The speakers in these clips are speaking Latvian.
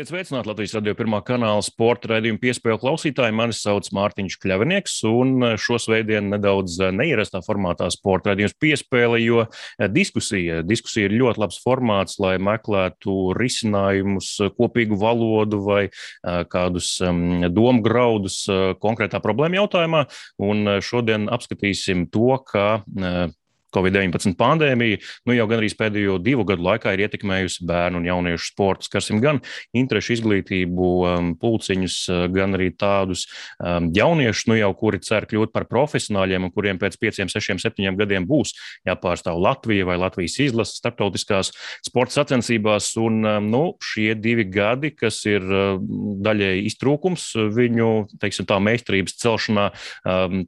Esiet sveicināti Latvijas radio pirmā kanāla sporta raidījuma piespēļu klausītāji. Mani sauc Mārtiņš Kļavinieks, un šo svētdienu nedaudz neierastā formātā sporta raidījums piespēle, jo diskusija, diskusija ir ļoti labs formāts, lai meklētu risinājumus, kopīgu valodu vai kādus domu graudus konkrētā problēma jautājumā. Un šodien apskatīsim to, kā Covid-19 pandēmija nu, jau gandrīz pēdējo divu gadu laikā ir ietekmējusi bērnu un jauniešu sportu. Skarsim gan interešu izglītību, um, pulciņus, uh, gan arī tādus um, jauniešus, nu, jau, kuri cer kļūt par profesionāļiem un kuriem pēc pieciem, sešiem, septiņiem gadiem būs jāpārstāv Latvija vai Latvijas izlases starptautiskās sporta sacensībās. Un, um, nu, šie divi gadi, kas ir daļēji iztrūkums viņu teiksim, tā, meistarības celšanā,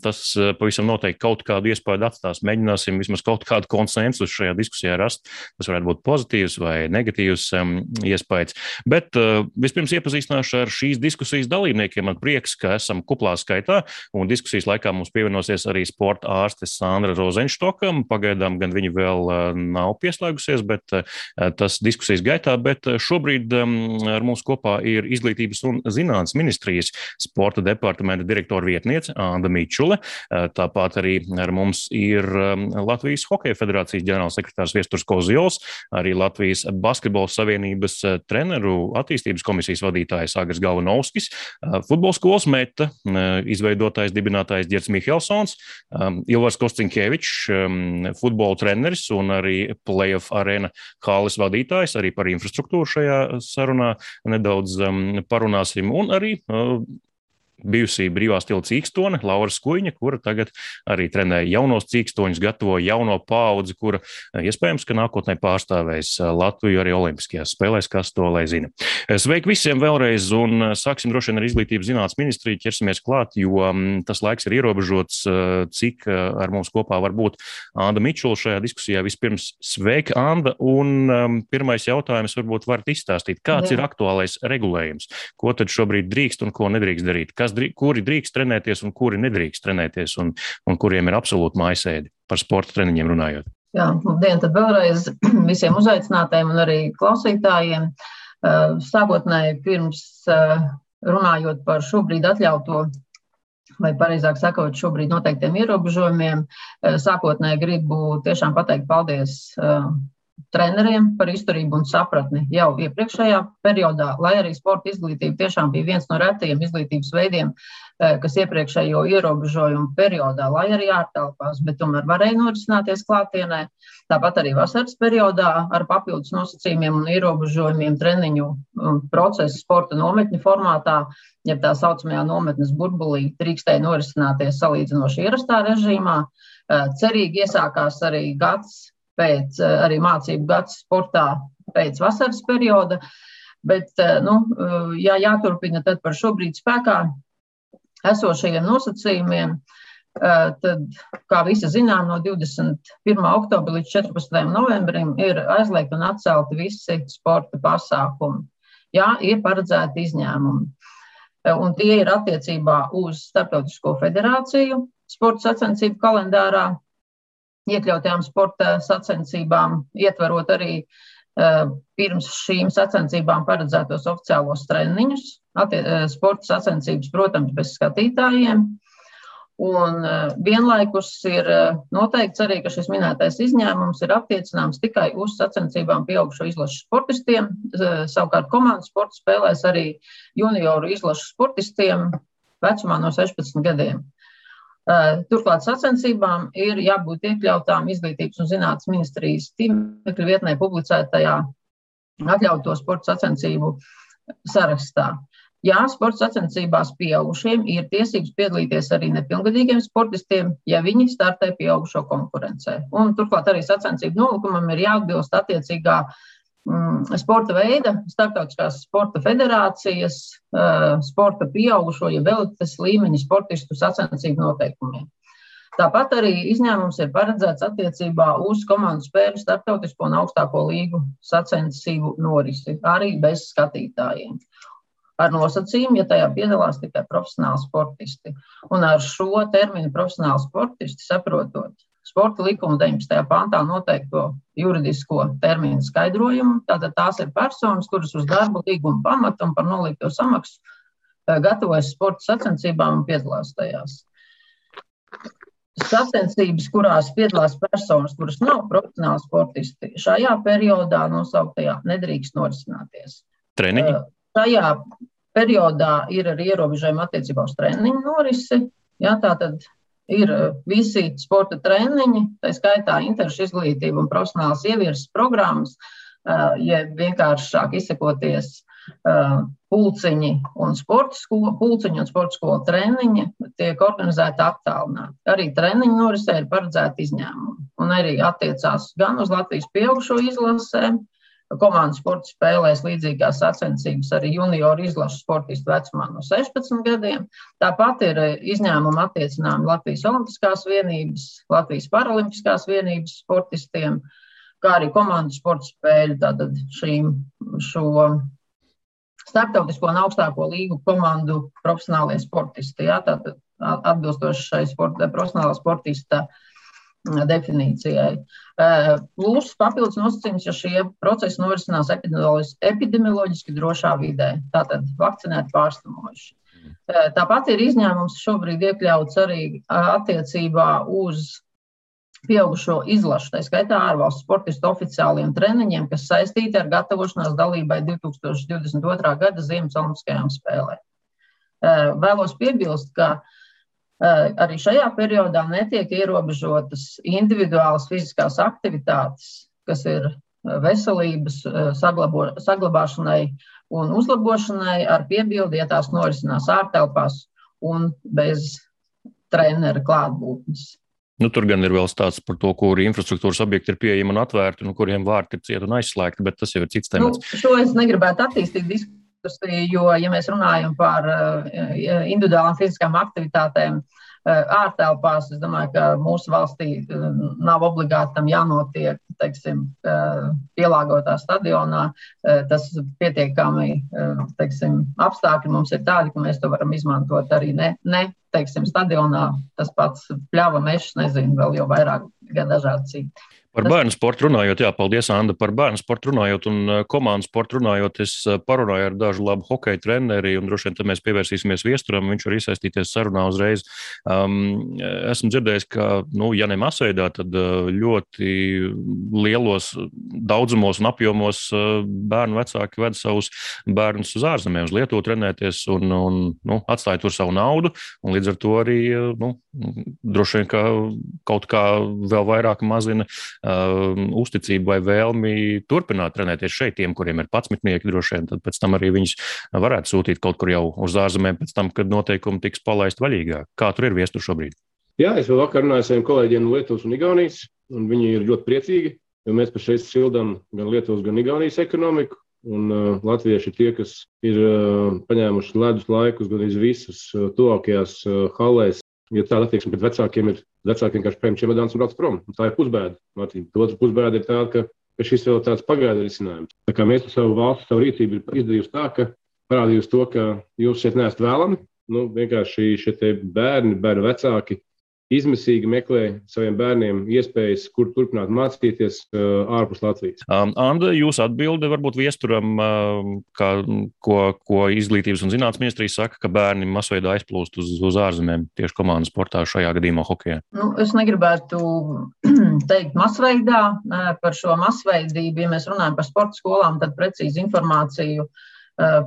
tas uh, pavisam noteikti kaut kādu iespēju atstās. Mēģināsim vismaz vismaz kaut kādu konsensusu šajā diskusijā rast. Tas varētu būt pozitīvs vai negatīvs um, iespējas. Bet uh, vispirms iepazīstināšu ar šīs diskusijas dalībniekiem. Man prieks, ka esam kuplā skaitā, un diskusijas laikā mums pievienosies arī sporta ārste Sandra Rozenštoka. Pagaidām gan viņa vēl uh, nav pieslēgusies, bet uh, tas diskusijas gaitā. Bet uh, šobrīd um, ar mums kopā ir Izglītības un zinātnes ministrijas sporta departamenta direktora vietniece Anda Mīčule. Uh, tāpat arī ar mums ir um, Latvijas Latvijas Hokeja federācijas ģenerālsekretārs Viesturs Kozjols, arī Latvijas Basketbola savienības eh, treneru attīstības komisijas vadītājs Agris Galvanovskis, eh, futbola skolas meta, eh, izveidotājs, dibinātājs Dierts Mihelsons, Ilvars Kostinkevičs, futbola treneris un arī playoff arēna hāles vadītājs, arī par infrastruktūru šajā sarunā nedaudz parunāsim, un arī bijusī brīvā stila cīkstone, Laura Skuiņa, kura tagad arī trenē jaunos cīkstoņus, gatavo jauno paudzi, kura eh, iespējams, ka nākotnē pārstāvēs eh, Latviju arī Olimpiskajās spēlēs, kas to lai zina. Eh, sveiki visiem vēlreiz, un sāksim droši vien ar izglītības zinātnes ministriju, ķersimies klāt, jo mm, tas laiks ir ierobežots, cik ar mums kopā var būt Anda Mičula šajā diskusijā. Vispirms sveika, Anda, un um, pirmais jautājums varbūt varat izstāstīt, kāds Jā. ir aktuālais regulējums, ko tad šobrīd drīkst un ko nedrīkst darīt, kas drīkst, kuri drīkst trenēties un kuri nedrīkst trenēties, un, un kuriem ir absolūti mājasēdi par sporta treniņiem runājot. Jā, labdien, tad vēlreiz visiem uzaicinātājiem un arī klausītājiem. Uh, sākotnēji pirms uh, runājot par šobrīd atļauto vai pareizāk sakot, šobrīd noteiktiem ierobežojumiem, uh, sākotnēji gribu tiešām pateikt paldies treneriem par izturību un sapratni jau iepriekšējā periodā, lai arī sporta izglītība tiešām bija viens no retajiem izglītības veidiem, eh, kas iepriekšējo ierobežojumu periodā, lai arī ārtelpās, bet tomēr varēja norisināties klātienē. Tāpat arī vasaras periodā ar papildus nosacījumiem un ierobežojumiem treniņu um, procesu sporta nometņu formātā, ja tā saucamajā nometnes burbulī drīkstēja norisināties salīdzinoši ierastā režīmā. Eh, cerīgi iesākās arī gads pēc eh, arī mācību gads sportā pēc vasaras perioda. Bet, eh, nu, eh, jā, jāturpina tad par šobrīd spēkā esošajiem nosacījumiem. Tad, kā visi zinām, no 21. oktobra līdz 14. novembrim ir aizliegti un atcelti visi sporta pasākumi. Jā, ir paredzēti izņēmumi. Un tie ir attiecībā uz Startautisko federāciju sporta sacensību kalendārā, iekļautajām sporta sacensībām, ietverot arī uh, pirms šīm sacensībām paredzētos oficiālos treniņus. Uh, sporta sacensības, protams, bez skatītājiem. Un uh, vienlaikus ir noteikts arī, ka šis minētais izņēmums ir attiecināms tikai uz sacensībām pieaugušo izlašu sportistiem. Savukārt komandas sporta spēlēs arī junioru izlašu sportistiem vecumā no 16 gadiem. Turklāt sacensībām ir jābūt iekļautām Izglītības un zinātnes ministrijas tīmekļa vietnē publicētajā atļauto sporta sacensību sarakstā. Jā, sporta sacensībās pieaugušiem ir tiesības piedalīties arī nepilngadīgiem sportistiem, ja viņi startē pieaugušo konkurencē. Un, turklāt arī sacensību nolikumam ir jāatbilst attiecīgā uh, sporta veida, starptautiskās sporta federācijas, eh, sporta pieaugušo, ja vēlaties līmeņa sportistu sacensību noteikumiem. Tāpat arī izņēmums ir paredzēts attiecībā uz komandu spēļu starptautisko un augstāko līgu sacensību norisi, arī bez skatītājiem. Ar nosacījumu, ja tajā piedalās tikai profesionāli sportisti. Un ar šo terminu profesionāli sportisti saprotot sporta likuma 19. pantā noteikto juridisko terminu skaidrojumu. Tātad tās ir personas, kuras uz darba līguma pamatu un par nolīgto samaksu gatavojas sporta sacensībām un piedalās tajās. Sacensības, kurās piedalās personas, kuras nav profesionāli sportisti, šajā periodā nosauktajā nedrīkst norisināties. Treniņi? Šajā periodā ir arī ierobežojumi attiecībā uz treniņu norisi. Jā, tā tad ir visi sporta treniņi, tā skaitā interešu izglītība un profesionāls ievirzes programmas, ja vienkāršāk izsakoties, pulciņi un sporta skola, pulciņi un sporta skola treniņi tiek organizēti attālināti. Arī treniņu norisē ir paredzēti izņēmumi un arī attiecās gan uz Latvijas pieaugušo izlasēm, komandas sporta spēlēs līdzīgās sacensības arī junioru izlašu sportistu vecumā no 16 gadiem. Tāpat ir izņēmuma attiecinājumi Latvijas Olimpiskās vienības, Latvijas Paralimpiskās vienības sportistiem, kā arī komandas sporta spēļu, tātad šīm, šo starptautisko un augstāko līgu komandu profesionālie sportisti. Jā, tātad atbilstoši šai sporta, profesionālā sportista definīcijai. Plus papildus nosacījums, ja šie procesi norisinās epidemioloģiski drošā vidē, tātad vakcinēti pārstamojuši. Tāpat ir izņēmums šobrīd iekļauts arī attiecībā uz pieaugušo izlašu, tā skaitā ārvalstu sportistu oficiāliem treniņiem, kas saistīti ar gatavošanās dalībai 2022. gada Ziemas Olimpiskajām spēlēm. Eh, vēlos piebilst, ka eh, arī šajā periodā netiek ierobežotas individuālas fiziskās aktivitātes, kas ir veselības saglabo, saglabāšanai un uzlabošanai, ar piebildi, ja tās norisinās ārtelpās un bez trenera klātbūtnes. Nu, tur gan ir vēl stāsts par to, kur infrastruktūras objekti ir pieejami un atvērti, un kuriem vārti ir cieti un aizslēgti, bet tas jau ir cits nu, temats. Nu, šo es negribētu attīstīt diskusiju, jo, ja mēs runājam par uh, individuālām fiziskām aktivitātēm, uh, ārtelpās, es domāju, ka mūsu valstī uh, nav obligāti tam jānotiek, teiksim, pielāgotā stadionā. Tas pietiekami, teiksim, apstākļi mums ir tādi, ka mēs to varam izmantot arī ne, ne teiksim, stadionā tas pats pļāva mežs, nezinu, vēl jau vairāk, gan dažādi citi. Par bērnu sportu runājot, jā, paldies, Anna. Par bērnu sportu runājot un uh, komandu sportu runājot, es uh, parunāju ar dažu labu hokeja treneri, un droši vien tad mēs pievērsīsimies viesturam. Viņš var iesaistīties sarunā uzreiz. Um, esmu dzirdējis, ka, nu, ja ne masveidā, tad ļoti lielos daudzumos un apjomos bērnu vecāki ved savus bērnus uz ārzemēm, uz Lietuvu trenēties un, un nu, atstāja tur savu naudu. Līdz ar to arī nu, droši vien ka kaut kā vēl vairāk mazina uh, uzticību vai vēlmi turpināt trenēties šeit, tiem, kuriem ir patsmitnieki, droši vien, tad pēc tam arī viņus varētu sūtīt kaut kur jau uz ārzemēm, pēc tam, kad noteikumi tiks palaist vaļīgāk. Kā tur ir viestur šobrīd? Jā, es vēl vakar runāju ar saviem kolēģiem no Lietuvas un Igaunijas, un viņi ir ļoti priecīgi, jo mēs pašreiz sildām gan Lietuvas, gan Igaunijas ekonomiku. Un uh, latvieši ir tie, kas ir uh, paņēmuši ledus laikus gan iz visas uh, tuvākajās uh, halēs, ja tāda attieksme pret vecākiem ir, vecāki vienkārši paņem čemodāns un brauc prom. Un tā ir pusbēda. Otra pusbēda ir tāda, ka, ka šis vēl tāds pagaidu risinājums. Tā kā mēs savu valstu, savu rīcību ir izdarījusi tā, ka parādījusi to, ka jūs šeit neesat vēlami. Nu, vienkārši šie bērni, bērnu vecāki izmisīgi meklē saviem bērniem iespējas, kur turpināt mācīties uh, ārpus Latvijas. Um, Anda, jūs atbilde varbūt viesturam, uh, kā, ko, ko izglītības un zinātnes ministrija saka, ka bērni masveidā aizplūst uz, uz ārzemēm tieši komandas sportā, šajā gadījumā hokeja? Nu, es negribētu teikt masveidā par šo masveidību. Ja mēs runājam par sporta skolām, tad precīzi informāciju uh,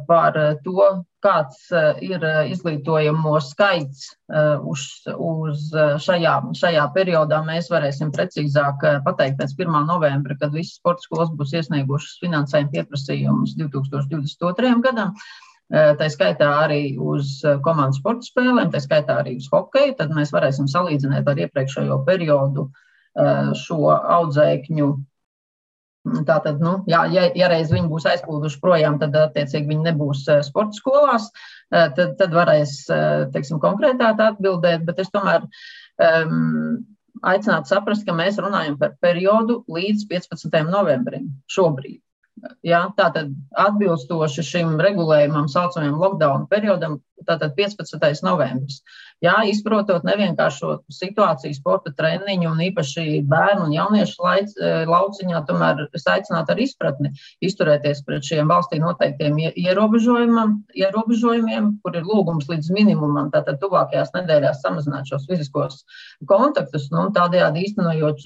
par to, kāds eh, ir eh, izglītojamo skaits eh, uz, uz šajā, šajā periodā, mēs varēsim precīzāk pateikt pēc 1. novembra, kad visas sporta skolas būs iesniegušas finansējuma pieprasījumus 2022. gadam. Tā skaitā arī uz komandas sporta spēlēm, tā skaitā arī uz hokeju. Tad mēs varēsim salīdzināt ar iepriekšējo periodu šo audzēkņu Tātad, nu, jā, ja, ja reiz viņi būs aizplūduši projām, tad attiecīgi viņi nebūs eh, sporta skolās. Eh, tad, tad varēs eh, teiksim, konkrētāk atbildēt, bet es tomēr um, aicinātu saprast, ka mēs runājam par periodu līdz 15. novembrim šobrīd. Ja, tātad atbilstoši šim regulējumam, saucamajam lockdown periodam, tātad 15. novembris. Jā, izprotot nevienkāršo situāciju sporta treniņu un īpaši bērnu un jauniešu laic, lauciņā, tomēr es aicinātu ar izpratni izturēties pret šiem valstī noteiktiem ierobežojumiem, kur ir lūgums līdz minimumam, tātad tuvākajās nedēļās samazināt šos fiziskos kontaktus, nu, tādējādi īstenojot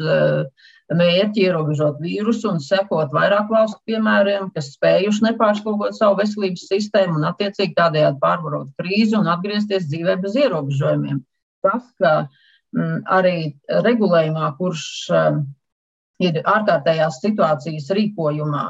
mērķi ierobežot vīrusu un sekot vairāk valstu piemēriem, kas spējuši nepārslogot savu veselības sistēmu un attiecīgi tādējādi pārvarot krīzi un atgriezties dzīvē bez ierobežojumiem. Tas, ka m, mm, arī regulējumā, kurš m, ir ārkārtējās situācijas rīkojumā,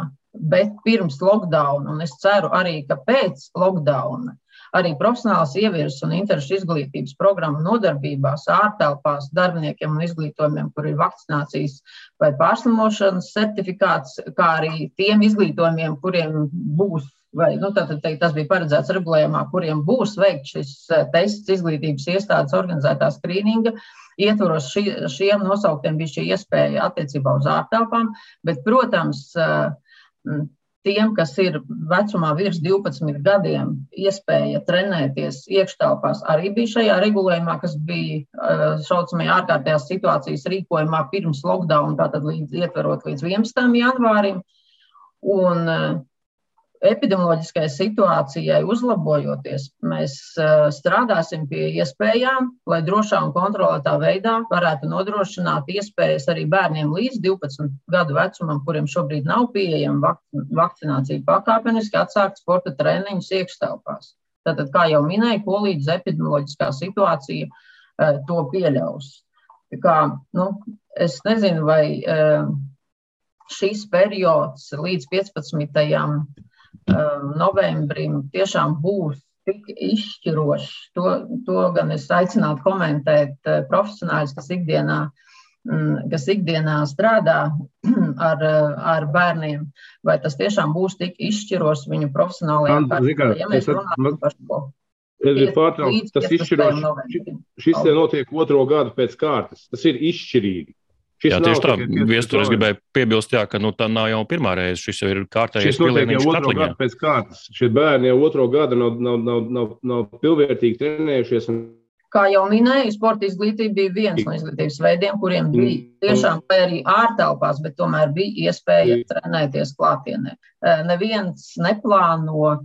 bet pirms lockdown, un es ceru arī, ka pēc lockdowna Arī profesionāls ievirs un interešu izglītības programmu nodarbībās, ārtelpās darbiniekiem un izglītojumiem, kur ir vakcinācijas vai pārslimošanas certifikāts, kā arī tiem izglītojumiem, kuriem būs vai nu, teikt, tas bija paredzēts regulējumā, kuriem būs veikts šis eh, tests izglītības iestādes organizētā skrīninga. Ietvaros ši, šiem nosauktiem bija šī iespēja attiecībā uz ārtelpām, bet, protams, eh, tiem, kas ir vecumā virs 12 gadiem, iespēja trenēties iekštelpās, arī bija šajā regulējumā, kas bija uh, saucamajā ārkārtējās situācijas rīkojumā pirms lockdown, tātad līdz ietverot līdz 11. janvārim. Un, uh, epidemioloģiskai situācijai uzlabojoties, mēs eh, strādāsim pie iespējām, lai drošā un kontrolētā veidā varētu nodrošināt iespējas arī bērniem līdz 12 gadu vecumam, kuriem šobrīd nav pieejama vakcinācija, pakāpeniski atsākt sporta treniņus iekštelpās. Tātad, kā jau minēju, ko līdz epidemioloģiskā situācija eh, to pieļaus. Kā, nu, es nezinu, vai eh, šīs periods līdz 15 Um, novembrim tiešām būs tik izšķirošs. To, to gan es aicinātu komentēt uh, profesionāļus, kas ikdienā, mm, kas ikdienā strādā ar, uh, ar bērniem, vai tas tiešām būs tik izšķirošs viņu profesionālajā karjerā. Ja mēs runājam par šo. Tas ir pārtraukts, tas izšķirošs. Šis notiek otro gadu pēc kārtas. Tas ir izšķirīgi. Šis jā, tieši tā, viestur, es gribēju piebilst, jā, ka nu, tā nav jau pirmā reize. Šis jau ir kārtējais pielieniņš katliņā. Pēc kārtas. Šie bērni jau otro gadu nav, nav, nav, nav, nav pilnvērtīgi trenējušies. Un... Kā jau minēju, sporta izglītība bija viens no izglītības veidiem, kuriem bija mm. tiešām vai arī ārtelpās, bet tomēr bija iespēja mm. trenēties klātienē. Neviens neplāno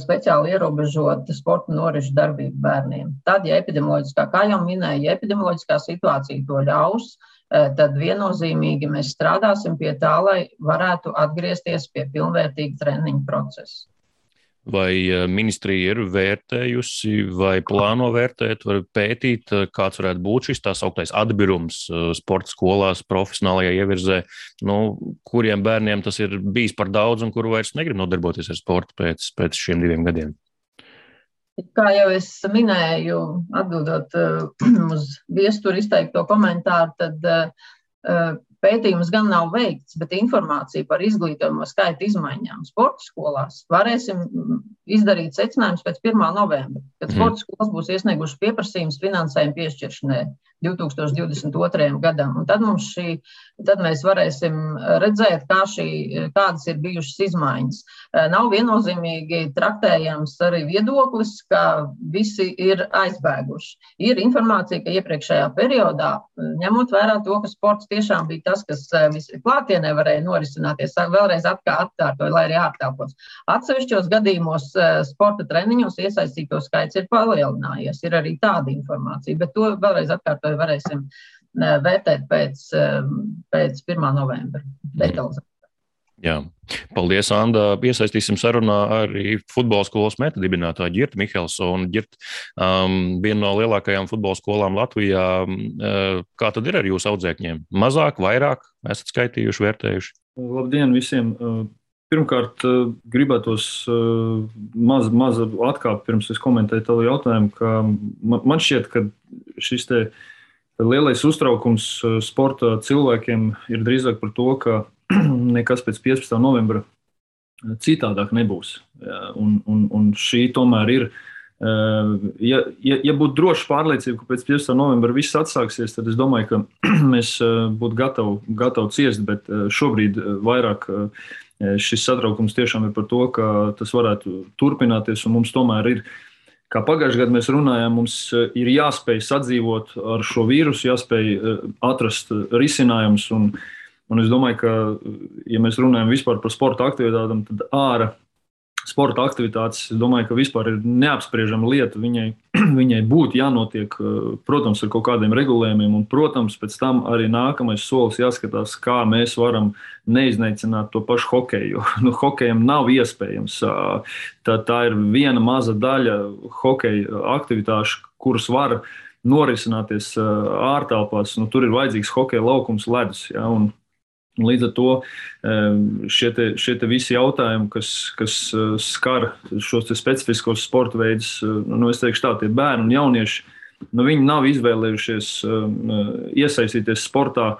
speciāli ierobežot sporta norišu darbību bērniem. Tad, ja epidemioloģiskā, kā jau minēju, ja epidemioloģiskā situācija to ļaus, uh, tad viennozīmīgi mēs strādāsim pie tā, lai varētu atgriezties pie pilnvērtīga treniņa procesa. Vai eh, ministrija ir vērtējusi vai plāno vērtēt, vai pētīt, eh, kāds varētu būt šis tā sauktais atbirums sporta skolās, profesionālajā ievirzē, nu, kuriem bērniem tas ir bijis par daudz un kuru vairs negrib nodarboties ar sportu pēc, pēc šiem diviem gadiem? Kā jau es minēju, atbildot uh, uz viesturu izteikto komentāru, tad uh, pētījums gan nav veikts, bet informācija par izglītojumu skaitu izmaiņām sporta skolās varēsim izdarīt secinājumus pēc 1. novembra, kad mm. sporta skolas būs iesniegušas pieprasījumus finansējumu piešķiršanai 2022. gadam. Un tad, šī, tad mēs varēsim redzēt, kā šī, kādas ir bijušas izmaiņas. Nav viennozīmīgi traktējams arī viedoklis, ka visi ir aizbēguši. Ir informācija, ka iepriekšējā periodā, ņemot vērā to, ka sports tiešām bija tas, kas klātienē varēja norisināties, vēlreiz atkārtoju, lai arī ārtelpos. Atsevišķos gadījumos sporta treniņos iesaistīto skaits ir palielinājies. Ir arī tāda informācija, bet to vēlreiz atkārtoju varēsim vērtēt pēc, pēc 1. novembra detalizētāk. Jā. Paldies, Anna. Iesaistīsim sarunā arī futbola skolas meta dibinātāju Girtu Mihelsonu. Girt, um, viena no lielākajām futbola skolām Latvijā. Uh, kā tad ir ar jūsu audzēkņiem? Mazāk, vairāk? Esat skaitījuši, vērtējuši? Labdien visiem! Uh, pirmkārt, uh, gribētos uh, maz, maz atkāpt pirms es komentēju tavu jautājumu, ka man šķiet, ka šis te uh, Lielais uztraukums eh, sporta cilvēkiem ir drīzāk par to, ka nekas pēc 15. novembra eh, citādāk nebūs. Un, un, un šī tomēr ir. Ja, ja, ja būtu droša pārliecība, ka pēc 15. novembra viss atsāksies, tad es domāju, ka mēs būtu gatavi, gatavi ciest, bet šobrīd vairāk šis satraukums tiešām ir par to, ka tas varētu turpināties, un mums tomēr ir kā pagājušajā gadā mēs runājām, mums ir jāspēj sadzīvot ar šo vīrusu, jāspēj atrast risinājumus. Un, un es domāju, ka, ja mēs runājam vispār par sporta aktivitātēm, tad ārā sporta aktivitātes, es domāju, ka vispār ir neapspriežama lieta. Viņai, viņai būtu jānotiek, eh, protams, ar kaut kādiem regulējumiem, un, protams, pēc tam arī nākamais solis jāskatās, kā mēs varam neiznīcināt to pašu hokeju. Jo nu, hokejam nav iespējams. Tā, tā ir viena maza daļa hokeja aktivitāšu, kuras var norisināties ārtelpās. Nu, tur ir vajadzīgs hokeja laukums, ledus. Ja, un, Līdz ar to šie, te, šie te visi jautājumi, kas, kas eh, skar šos specifiskos sporta veidus, eh, nu, es teikšu, tā, tie bērni un jaunieši, nu, viņi nav izvēlējušies iesaistīties sportā,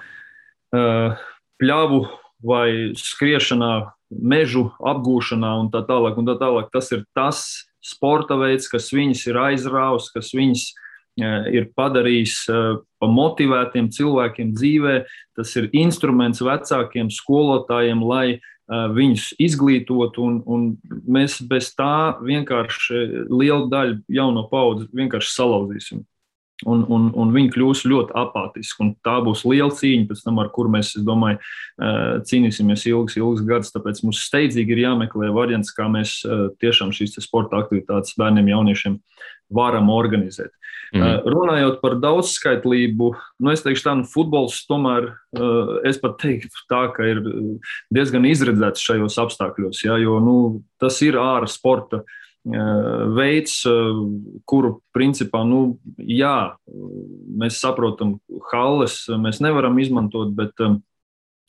pļāvu vai skriešanā, mežu apgūšanā un tā tālāk. Un tā tālāk. Tas ir tas sporta veids, kas viņus ir aizrāvis, kas viņus ir Eh, ir padarījis pa motivētiem cilvēkiem dzīvē. Tas ir instruments vecākiem skolotājiem, lai viņus izglītotu, un, un mēs bez tā vienkārši lielu daļu jauno paudzi vienkārši salauzīsim. Un, un, un viņi kļūs ļoti apātiski. Tā būs liela cīņa, pēc tam, ar kur mēs, domāju, cīnīsimies ilgus, ilgus gadus. Tāpēc mums steidzīgi ir jāmeklē variants, kā mēs tiešām šīs sporta aktivitātes bērniem, jauniešiem varam organizēt. Mm -hmm. Runājot par daudzskaitlību, nu es teikšu, tā nu, futbols tomēr, es pat teiktu, tā, ka ir diezgan izredzēts šajos apstākļos, ja, jo nu, tas ir ārā sporta veids, kuru principā, nu, jā, mēs saprotam, halles mēs nevaram izmantot, bet,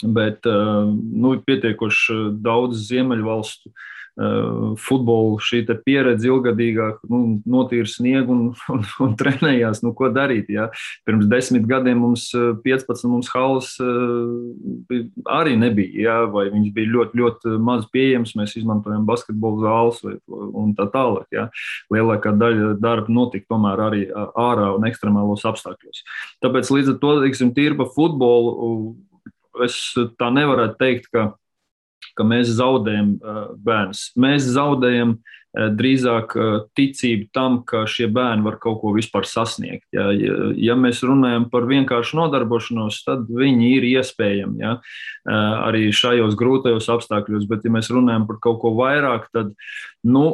bet nu, pietiekoši daudz ziemeļvalstu Eh, futbola šī pieredze ilgadīgāk, nu, notīra sniegu un, un, un trenējās. Nu, ko darīt? Ja? Pirms desmit gadiem mums 15 eh, mums halas eh, arī nebija, ja? vai viņas bija ļoti, ļoti maz pieejamas. Mēs izmantojam basketbola zāles vai, un tā tālāk. Ja? Lielākā daļa darba notika tomēr arī ārā un ekstremālos apstākļos. Tāpēc līdz ar to, teiksim, tīri pa futbolu, es tā nevarētu teikt, ka ka mēs zaudējam bērnus. Mēs zaudējam drīzāk ticību tam, ka šie bērni var kaut ko vispār sasniegt. Ja, ja, ja mēs runājam par vienkāršu nodarbošanos, tad viņi ir iespējami ja, arī šajos grūtajos apstākļos, bet ja mēs runājam par kaut ko vairāk, tad nu,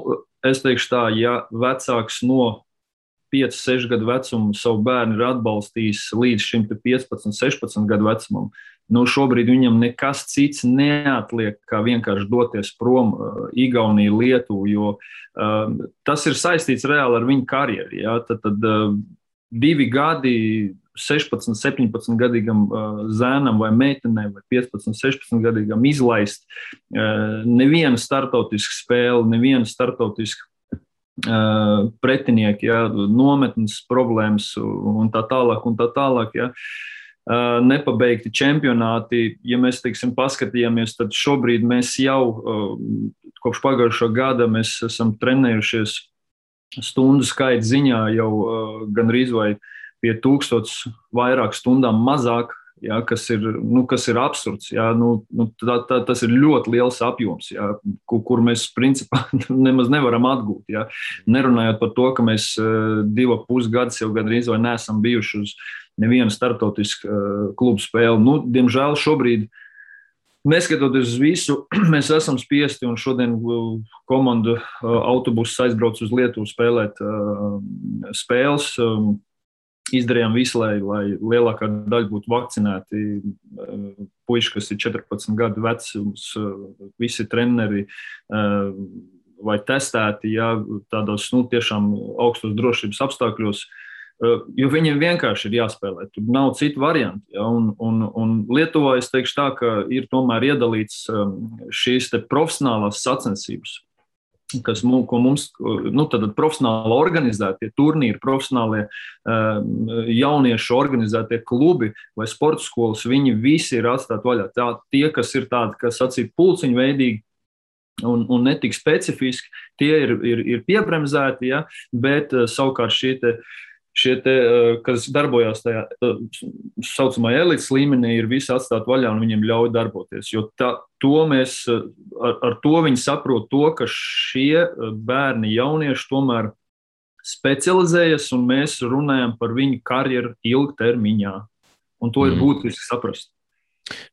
es teikšu tā, ja vecāks no 5, 6 gadu vecuma savu bērnu ir atbalstījis līdz šim 15, 16 gadu vecumam, nu, šobrīd viņam nekas cits neatliek, kā vienkārši doties prom uh, Igauniju, Lietuvu, jo uh, tas ir saistīts reāli ar viņu karjeru. Ja? Tad, tad uh, divi gadi 16, 17 gadīgam zēnam vai meitenei, vai 15, 16 gadīgam izlaist nevienu startautisku spēli, nevienu startautisku pretinieku, ja, nometnes problēmas un tā tālāk. Un tā tālāk ja. Uh, nepabeigti čempionāti. Ja mēs teiksim, paskatījāmies, tad šobrīd mēs jau kopš pagājušā gada esam trenējušies stundu skaita ziņā jau gandrīz vai pie tūkstotis vairāk stundām mazāk. Ja, kas, ir, nu, kas ir absurds. Ja, nu, nu, tā, tā, tas ir ļoti liels apjoms, ja, kur, kur mēs principā nemaz nevaram atgūt. Ja. Nerunājot par to, ka mēs divus pusgadus jau gandrīz vai neesam bijuši uz nevienu startautisku uh, klubu spēli. Nu, diemžēl šobrīd, neskatoties uz visu, mēs esam spiesti un šodien uh, komanda uh, autobuss aizbrauc uz Lietuvu spēlēt spēles. Izdarījām visu, lai, lai lielākā daļa būtu vakcinēti. Puiši, kas ir 14 gadu uh, visi treneri vai testēti, ja tādos nu, tiešām augstos drošības apstākļos. Eh, jo viņiem vienkārši ir jāspēlē. Tur nav citu variantu. Ja? Un, un, un Lietuvā es teikšu tā, ka ir tomēr iedalīts ehm, šīs profesionālās sacensības. Kas mums, nu, tad profesionāli organizētie turnīri, profesionālie uh, jauniešu organizētie klubi vai sporta skolas, viņi visi ir atstāti vaļā. Tā, tie, kas ir tādi, kas sacīt pulciņu veidīgi, un, un netik specifiski, tie ir, ir, ir piebremzēti, ja, bet uh, savukārt uh, šie, te, eh, kas darbojas tajā tā eh, saucamā elites līmenī, ir visi atstāti vaļā un viņiem ļauj darboties. Jo tā, to mēs, eh, ar, ar to viņi saprot to, ka šie bērni, jaunieši tomēr specializējas, un mēs runājam par viņu karjeru ilgtermiņā. Un to mm. ir būtiski saprast.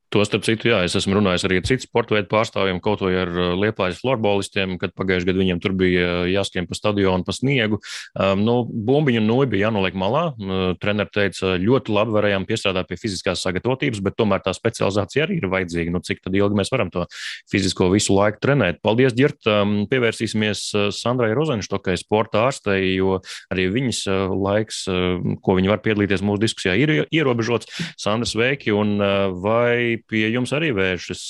To starp citu, jā, es esmu runājis arī ar citu sporta veidu pārstāvjiem, kaut vai ar uh, liepājas florbolistiem, kad pagājušajā gadā viņiem tur bija uh, jāskrien pa stadionu, pa sniegu. Um, nu, bumbiņu noju bija jānoliek malā. Uh, Treneris teica, ļoti labi varējām piestrādāt pie fiziskās sagatavotības, bet tomēr tā specializācija arī ir vajadzīga. Nu, cik ilgi mēs varam to fizisko visu laiku trenēt? Paldies, Girt! Um, pievērsīsimies Sandrai Rozenštokai, sporta ārstei, jo arī viņas laiks, ko viņa var piedalīties mūsu diskusijā, ir ierobežots. Sandra, sveiki! Un vai pie jums arī vēršas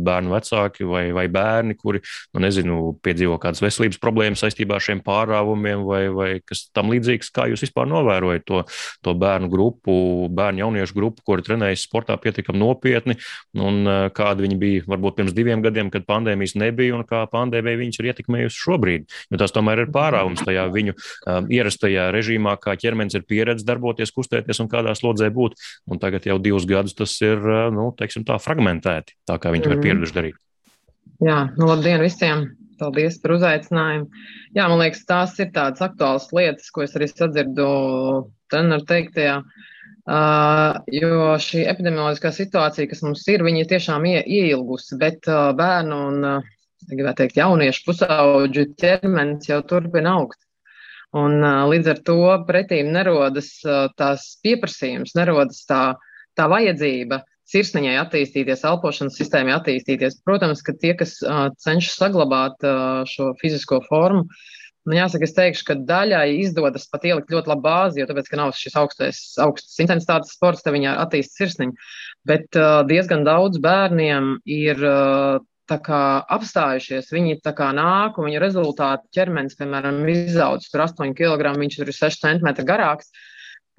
bērnu vecāki vai, vai bērni, kuri, nu, nezinu, piedzīvo kādas veselības problēmas saistībā ar šiem pārāvumiem vai, vai kas tam līdzīgs. Kā jūs vispār novērojat to, to bērnu grupu, bērnu jauniešu grupu, kuri trenējas sportā pietiekami nopietni, un kādi viņi bija varbūt pirms diviem gadiem, kad pandēmijas nebija, un kā pandēmija viņus ir ietekmējusi šobrīd. Jo tas tomēr ir pārāvums tajā viņu um, ierastajā režīmā, kā ķermenis ir pieredzējis darboties, kustēties un kādā slodzē būt. Un tagad jau divus gadus tas ir, nu, teiksim, teiksim, tā fragmentēti, tā kā viņi to mm. ir pieraduši darīt. Jā, nu, labdien visiem! Paldies par uzaicinājumu. Jā, man liekas, tās ir tādas aktuālas lietas, ko es arī sadzirdu treneru teiktajā. Uh, jo šī epidemioloģiskā situācija, kas mums ir, viņa tiešām ie, ieilgusi, bet uh, bērnu un, uh, gribētu teikt, jauniešu pusauģu ķermenis jau turpina augt. Un uh, līdz ar to pretīm nerodas uh, tās pieprasījums, nerodas tā, tā vajadzība sirsniņai attīstīties, elpošanas sistēmai attīstīties. Protams, ka tie, kas uh, cenšas saglabāt uh, šo fizisko formu, man jāsaka, es teikšu, ka daļai izdodas pat ielikt ļoti labu bāzi, jo tāpēc, ka nav šis augstais, augsts intensitātes sports, te viņa attīst sirsniņu. Bet uh, diezgan daudz bērniem ir uh, kā apstājušies, viņi tā kā nāk, un viņu rezultāti ķermenis, piemēram, izaudzis tur 8 kg, viņš tur ir 6 cm garāks. Uh,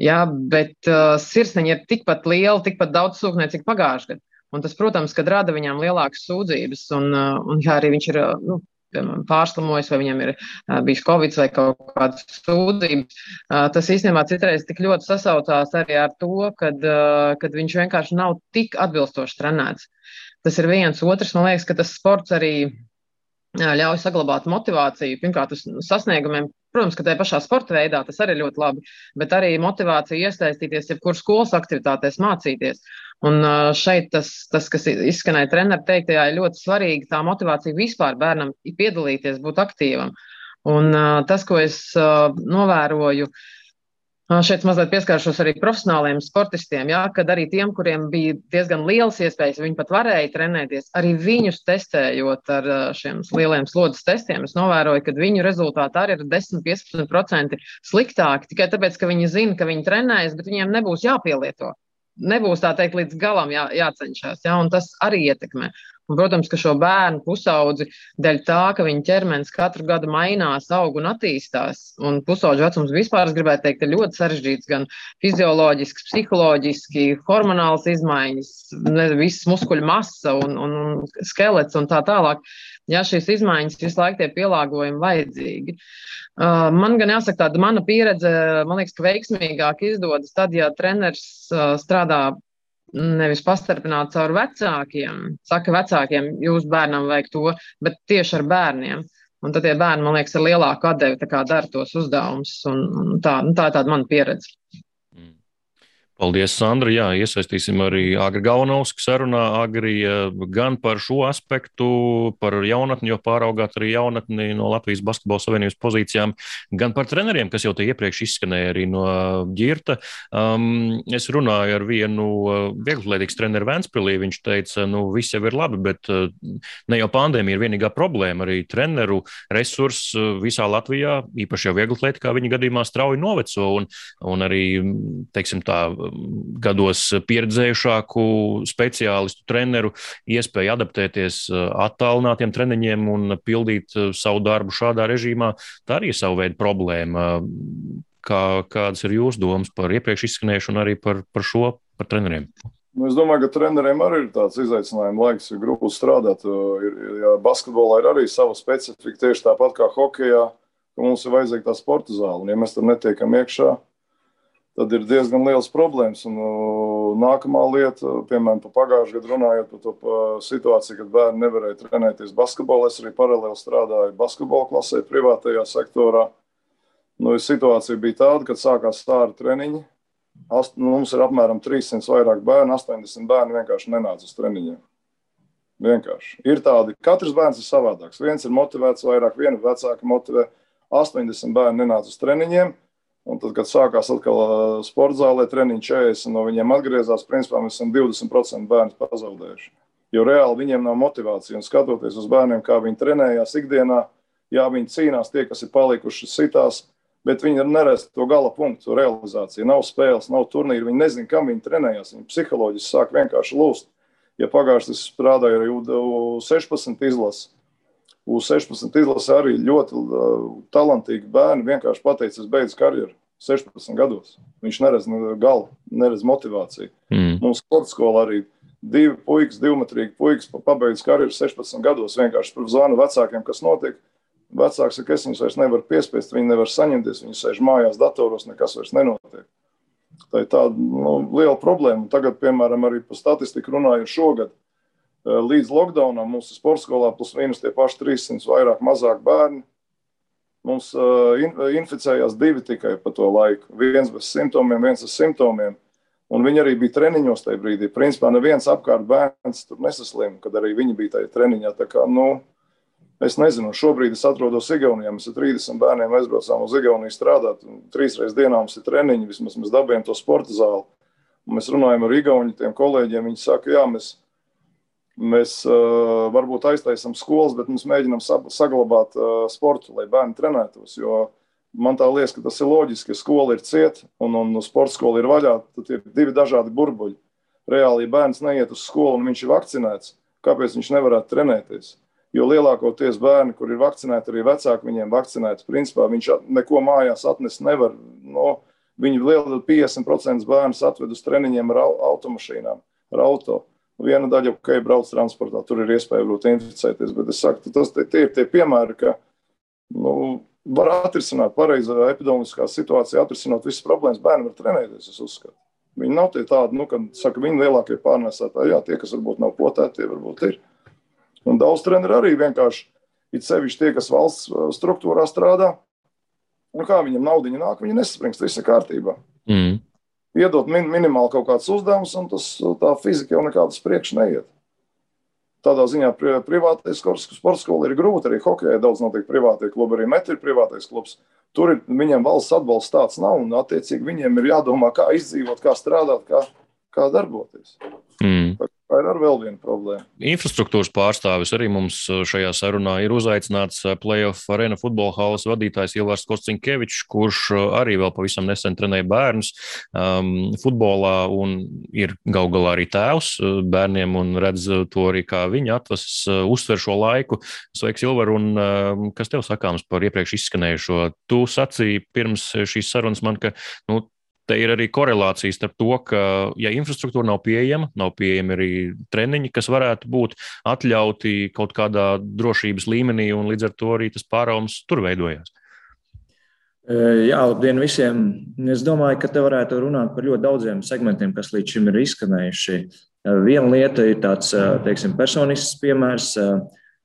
Jā, bet uh, sirsniņa ir tikpat liela, tikpat daudz sūkņu, cik pagājušajā gadā. Un tas, protams, kad rada viņām lielākas sūdzības, un, uh, un ja arī viņš ir uh, nu, pārslimojis, vai viņam ir uh, bijis covid vai kaut kādas sūdzības, tas īstenībā citreiz tik ļoti sasaucās arī ar to, kad, kad viņš vienkārši nav tik atbilstoši trenēts. Tas ir viens. Otrs, man liekas, ka tas sports arī ļauj saglabāt motivāciju, pirmkārt, uz sasniegumiem. Protams, ka tajā pašā sporta veidā tas arī ļoti labi, bet arī motivācija iesaistīties jebkuras skolas aktivitātēs, mācīties. Un šeit tas, tas kas izskanēja treneru teiktajā, ir ļoti svarīgi tā motivācija vispār bērnam piedalīties, būt aktīvam. Un tas, ko es novēroju, uh, Šeit mazliet pieskāršos arī profesionāliem sportistiem, jā, kad arī tiem, kuriem bija diezgan liels iespējas, viņi pat varēja trenēties, arī viņus testējot ar šiem lieliem slodzes testiem. Es novēroju, ka viņu rezultāti arī ir 10-15% sliktāki tikai tāpēc, ka viņi zina, ka viņi trenējas, bet viņiem nebūs jāpielieto nebūs tā teikt līdz galam jā, jācenšas. Ja, tas arī ietekmē. Un, protams, ka šo bērnu pusaudzi dēļ tā, ka viņa ķermenis katru gadu mainās, aug un attīstās. Un pusaudžu vecums vispār, es gribētu teikt, ir ļoti sarežģīts gan fizioloģiski, psiholoģiski, hormonāls izmaiņas, visas muskuļu masa un, un, un skelets un tā tālāk. Ja šīs izmaiņas visu laiku tie pielāgojumi vajadzīgi. Uh, man gan jāsaka, tāda mana pieredze, man liekas, ka veiksmīgāk izdodas tad, ja treneris uh, strādā nevis pastarpināt caur vecākiem. Saka, vecākiem jūs bērnam vajag to, bet tieši ar bērniem. Un tad tie bērni, man liekas, ar lielāku atdevi dara tos uzdevumus. Tā, nu, tā ir tāda mana pieredze. Paldies, Sandra. Jā, iesaistīsim arī Agri Galvanovsku sarunā. Agri gan par šo aspektu, par jaunatni, jo pāraugāt arī jaunatni no Latvijas Basketbola Savienības pozīcijām, gan par treneriem, kas jau te iepriekš izskanēja arī no Girta. Um, es runāju ar vienu vieglatlētīgas treneru Vēnspilī. Viņš teica, nu, viss jau ir labi, bet ne jau pandēmija ir vienīgā problēma. Arī treneru resurss visā Latvijā, īpaši jau vieglatlētikā, viņa gadījumā strauji noveco un, un arī, teiksim tā, gados pieredzējušāku speciālistu, treneru iespēju adaptēties uh, attālinātiem treniņiem un pildīt uh, savu darbu šādā režīmā. Tā arī ir sava veida problēma. Kā, kādas ir jūsu domas par iepriekš izskanējušu un arī par, par šo, par treneriem? Nu, es domāju, ka treneriem arī ir tāds izaicinājums laiks, ir grūti strādāt. Uh, ir, ja basketbolā ir arī sava specifika, tieši tāpat kā hokeja, ka mums ir vajadzīga tā sporta zāle. Un, ja mēs tur netiekam iekšā, tad ir diezgan liels problēmas. Un, uh, nākamā lieta, piemēram, par pagājušā gadu runājot par to pa situāciju, kad bērni nevarēja trenēties basketbolā. Es arī paralēli strādāju basketbola klasē, privātajā sektorā. Nu, situācija bija tāda, kad sākās stāra treniņi. Ast, nu, mums ir apmēram 300 vairāk bērnu, 80 bērni vienkārši nenāca uz treniņiem. Vienkārši. Ir tādi, katrs bērns ir savādāks. Viens ir motivēts vairāk, viena vecāka motivē. 80 bērni nenāca uz treniņiem. Un tad, kad sākās atkal sporta zālē, treniņš 40 no viņiem atgriezās, principā mēs esam 20% bērnu pazaudējuši. Jo reāli viņiem nav motivācija. Un skatoties uz bērniem, kā viņi trenējās ikdienā, jā, viņi cīnās, tie, kas ir palikuši sitās, bet viņi neredz to gala punktu, realizāciju. Nav spēles, nav turnīru, viņi nezina, kam viņi trenējās. Viņi psiholoģiski sāk vienkārši lūst. Ja pagājušajā gadā strādāja arī U16 izlase, U16 izlase arī ļoti uh, talantīgi bērni vienkārši pateica, es beidzu karjeru. 16 gados. Viņš neredz galu, neredz motivāciju. Mm. Mums sporta skolā arī divi puikas, divmetrīgi puikas pabeidz karjeru 16 gados. Vienkārši zvanu vecākiem, kas notiek. Vecāks saka, es viņus vairs nevaru piespiest, viņi nevar saņemties, viņi sēž mājās, datoros, nekas vairs nenotiek. Tā ir tāda nu, liela problēma. Tagad, piemēram, arī par statistiku runājot šogad, līdz lockdownam mums ir sporta skolā plus mīnus tie paši 300 vairāk mazāk bērni. Mums uh, inficējās divi tikai pa to laiku. Viens bez simptomiem, viens ar simptomiem. Un viņi arī bija treniņos tajā brīdī. Principā neviens apkārt bērns tur nesaslima, kad arī viņi bija tajā treniņā. Tā kā, nu, Es nezinu, šobrīd es atrodos Igaunijā. Mēs ar 30 bērniem aizbraucām uz Igauniju strādāt. Trīs reizes dienā mums ir treniņi, vismaz mēs dabūjām to sporta zāli. Un mēs runājam ar Igauniju kolēģiem. Viņi saka, jā, mēs, mēs uh, varbūt aiztaisām skolas, bet mēs mēģinām saglabāt uh, sportu, lai bērni trenētos. Jo man tā liekas, ka tas ir loģiski, ka skola ir cieta un, un sporta skola ir vaļā. Tad ir divi dažādi burbuļi. Reāli, ja bērns neiet uz skolu un viņš ir vakcinēts, kāpēc viņš nevarētu trenēties? Jo lielākoties bērni, kur ir vakcinēti, arī vecāki viņiem vakcinēti, principā viņš neko mājās atnest nevar. No, viņi liela 50% bērnus atved uz treniņiem ar automašīnām, ar auto. Viena daļa, okay, brauc transportā, tur ir iespēja būt inficēties. Bet es saku, tas tie, tie ir tie piemēri, ka nu, var atrisināt pareizā epidemiskā situācijā, atrisināt visas problēmas. Bērni var trenēties, es uzskatu. Viņi nav tie tādi, nu, kad saka, viņi lielākie pārnēsātāji, jā, tie, kas varbūt nav potēti, tie varbūt ir. Un daudz treneru arī vienkārši, it sevišķi tie, kas valsts uh, struktūrā strādā, nu kā viņam naudiņa nāk, viņi nesaspringst, viss ir kārtībā. Mm. Iedot min minimāli kaut kāds uzdevums, un tas, tā fizika jau nekādas priekš neiet. Tādā ziņā pri privātais sporta skola ir grūti. Arī hokeja daudz notiek privātie klubi, arī metri ir privātais klubs. Tur ir, viņiem valsts atbalsts tāds nav, un attiecīgi viņiem ir jādomā, kā izdzīvot, kā strādāt, kā, kā darboties. Mm. Tā ir arī viena problēma. Infrastruktūras pārstāvis arī mums uh, šajā sarunā ir uzaicināts uh, Playoff arēna futbola halas vadītājs Ilvars Kostinkevičs, kurš uh, arī vēl pavisam nesen trenēja bērnus um, futbolā un ir gal galā arī tēvs bērniem un redz to arī kā viņa atvases uztver šo laiku. Sveiks, Ilvar, un uh, kas tev sakāms par iepriekš izskanējušo? Tu sacīji pirms šīs sarunas man, ka nu, te ir arī korelācija starp to, ka, ja infrastruktūra nav pieejama, nav pieejami arī treniņi, kas varētu būt atļauti kaut kādā drošības līmenī, un līdz ar to arī tas pāraums tur veidojās. E, jā, labdien visiem. Es domāju, ka te varētu runāt par ļoti daudziem segmentiem, kas līdz šim ir izskanējuši. E, viena lieta ir tāds e, teiksim, personisks piemērs.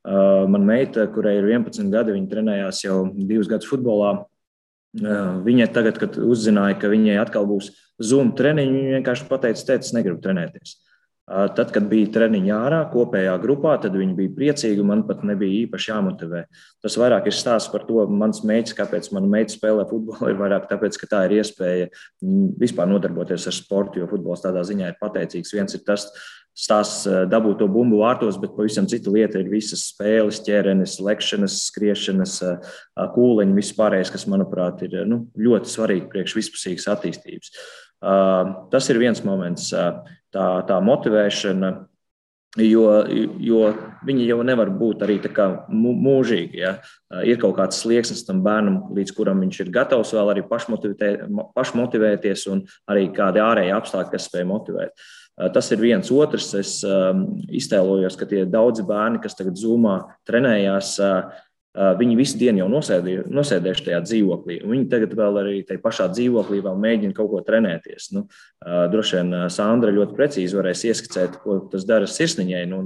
Mana meita, kurai ir 11 gadi, viņa trenējās jau divus gadus futbolā, Viņa tagad, kad uzzināja, ka viņai atkal būs Zoom treniņi, viņa vienkārši pateica, teica, es negribu trenēties. Tad, kad bija treniņš ārā, kopējā grupā, tad viņi bija priecīgi. Man pat nebija īpaši jāmotivē. Tas vairāk ir stāsts par to, mans meitas, kāpēc mana meita spēlē futbolu. Ir vairāk tāpēc, ka tā ir iespēja vispār nodarboties ar sportu, jo futbols tādā ziņā ir pateicīgs. Viens ir tas, stāsts eh, dabūt to bumbu vārtos, bet pavisam cita lieta ir visas spēles, ķērenes, lekšanas, skriešanas, eh, kūleņi, viss pārējais, kas, manuprāt, ir nu, ļoti svarīgi priekš vispusīgas attīstības. Tas ir viens moments, tā, tā motivēšana. Jo, jo viņi jau nevar būt arī mūžīgi. Ja? Ir kaut kāds slieksnis tam bērnam, līdz kuram viņš ir gatavs vēl arī pašmotivēties, un arī kādi ārēji apstākļi, kas spēj motivēt. Uh, Eh, tas ir viens. Otrs, es um, iztēlojos, ka tie daudzi bērni, kas tagad zumā trenējās, uh, Viņi visu dienu jau nosēdē, nosēdējuši tajā dzīvoklī. Viņi tagad vēl arī tajā pašā dzīvoklī mēģina kaut ko trenēties. Nu, droši vien Sandra ļoti precīzi varēs ieskicēt, ko tas dara sirsniņai. Nu,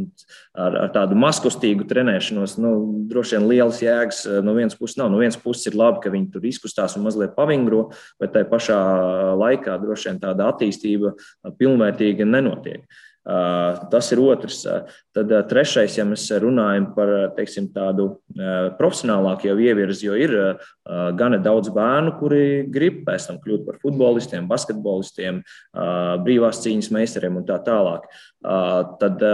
ar, ar tādu maskustīgu trenēšanos, nu, droši vien lielas jēgas no vienas puses nav. No vienas puses ir labi, ka viņi tur izkustās un mazliet pavingro, bet tajā pašā laikā droši vien tāda attīstība pilnvērtīgi nenotiek. Tas ir otrs. Tad trešais, ja mēs runājam par teiksim, tādu profesionālāku jau ievirzi, jo ir gana daudz bērnu, kuri grib pēc tam kļūt par futbolistiem, basketbolistiem, brīvās cīņas meistariem un tā tālāk. Tad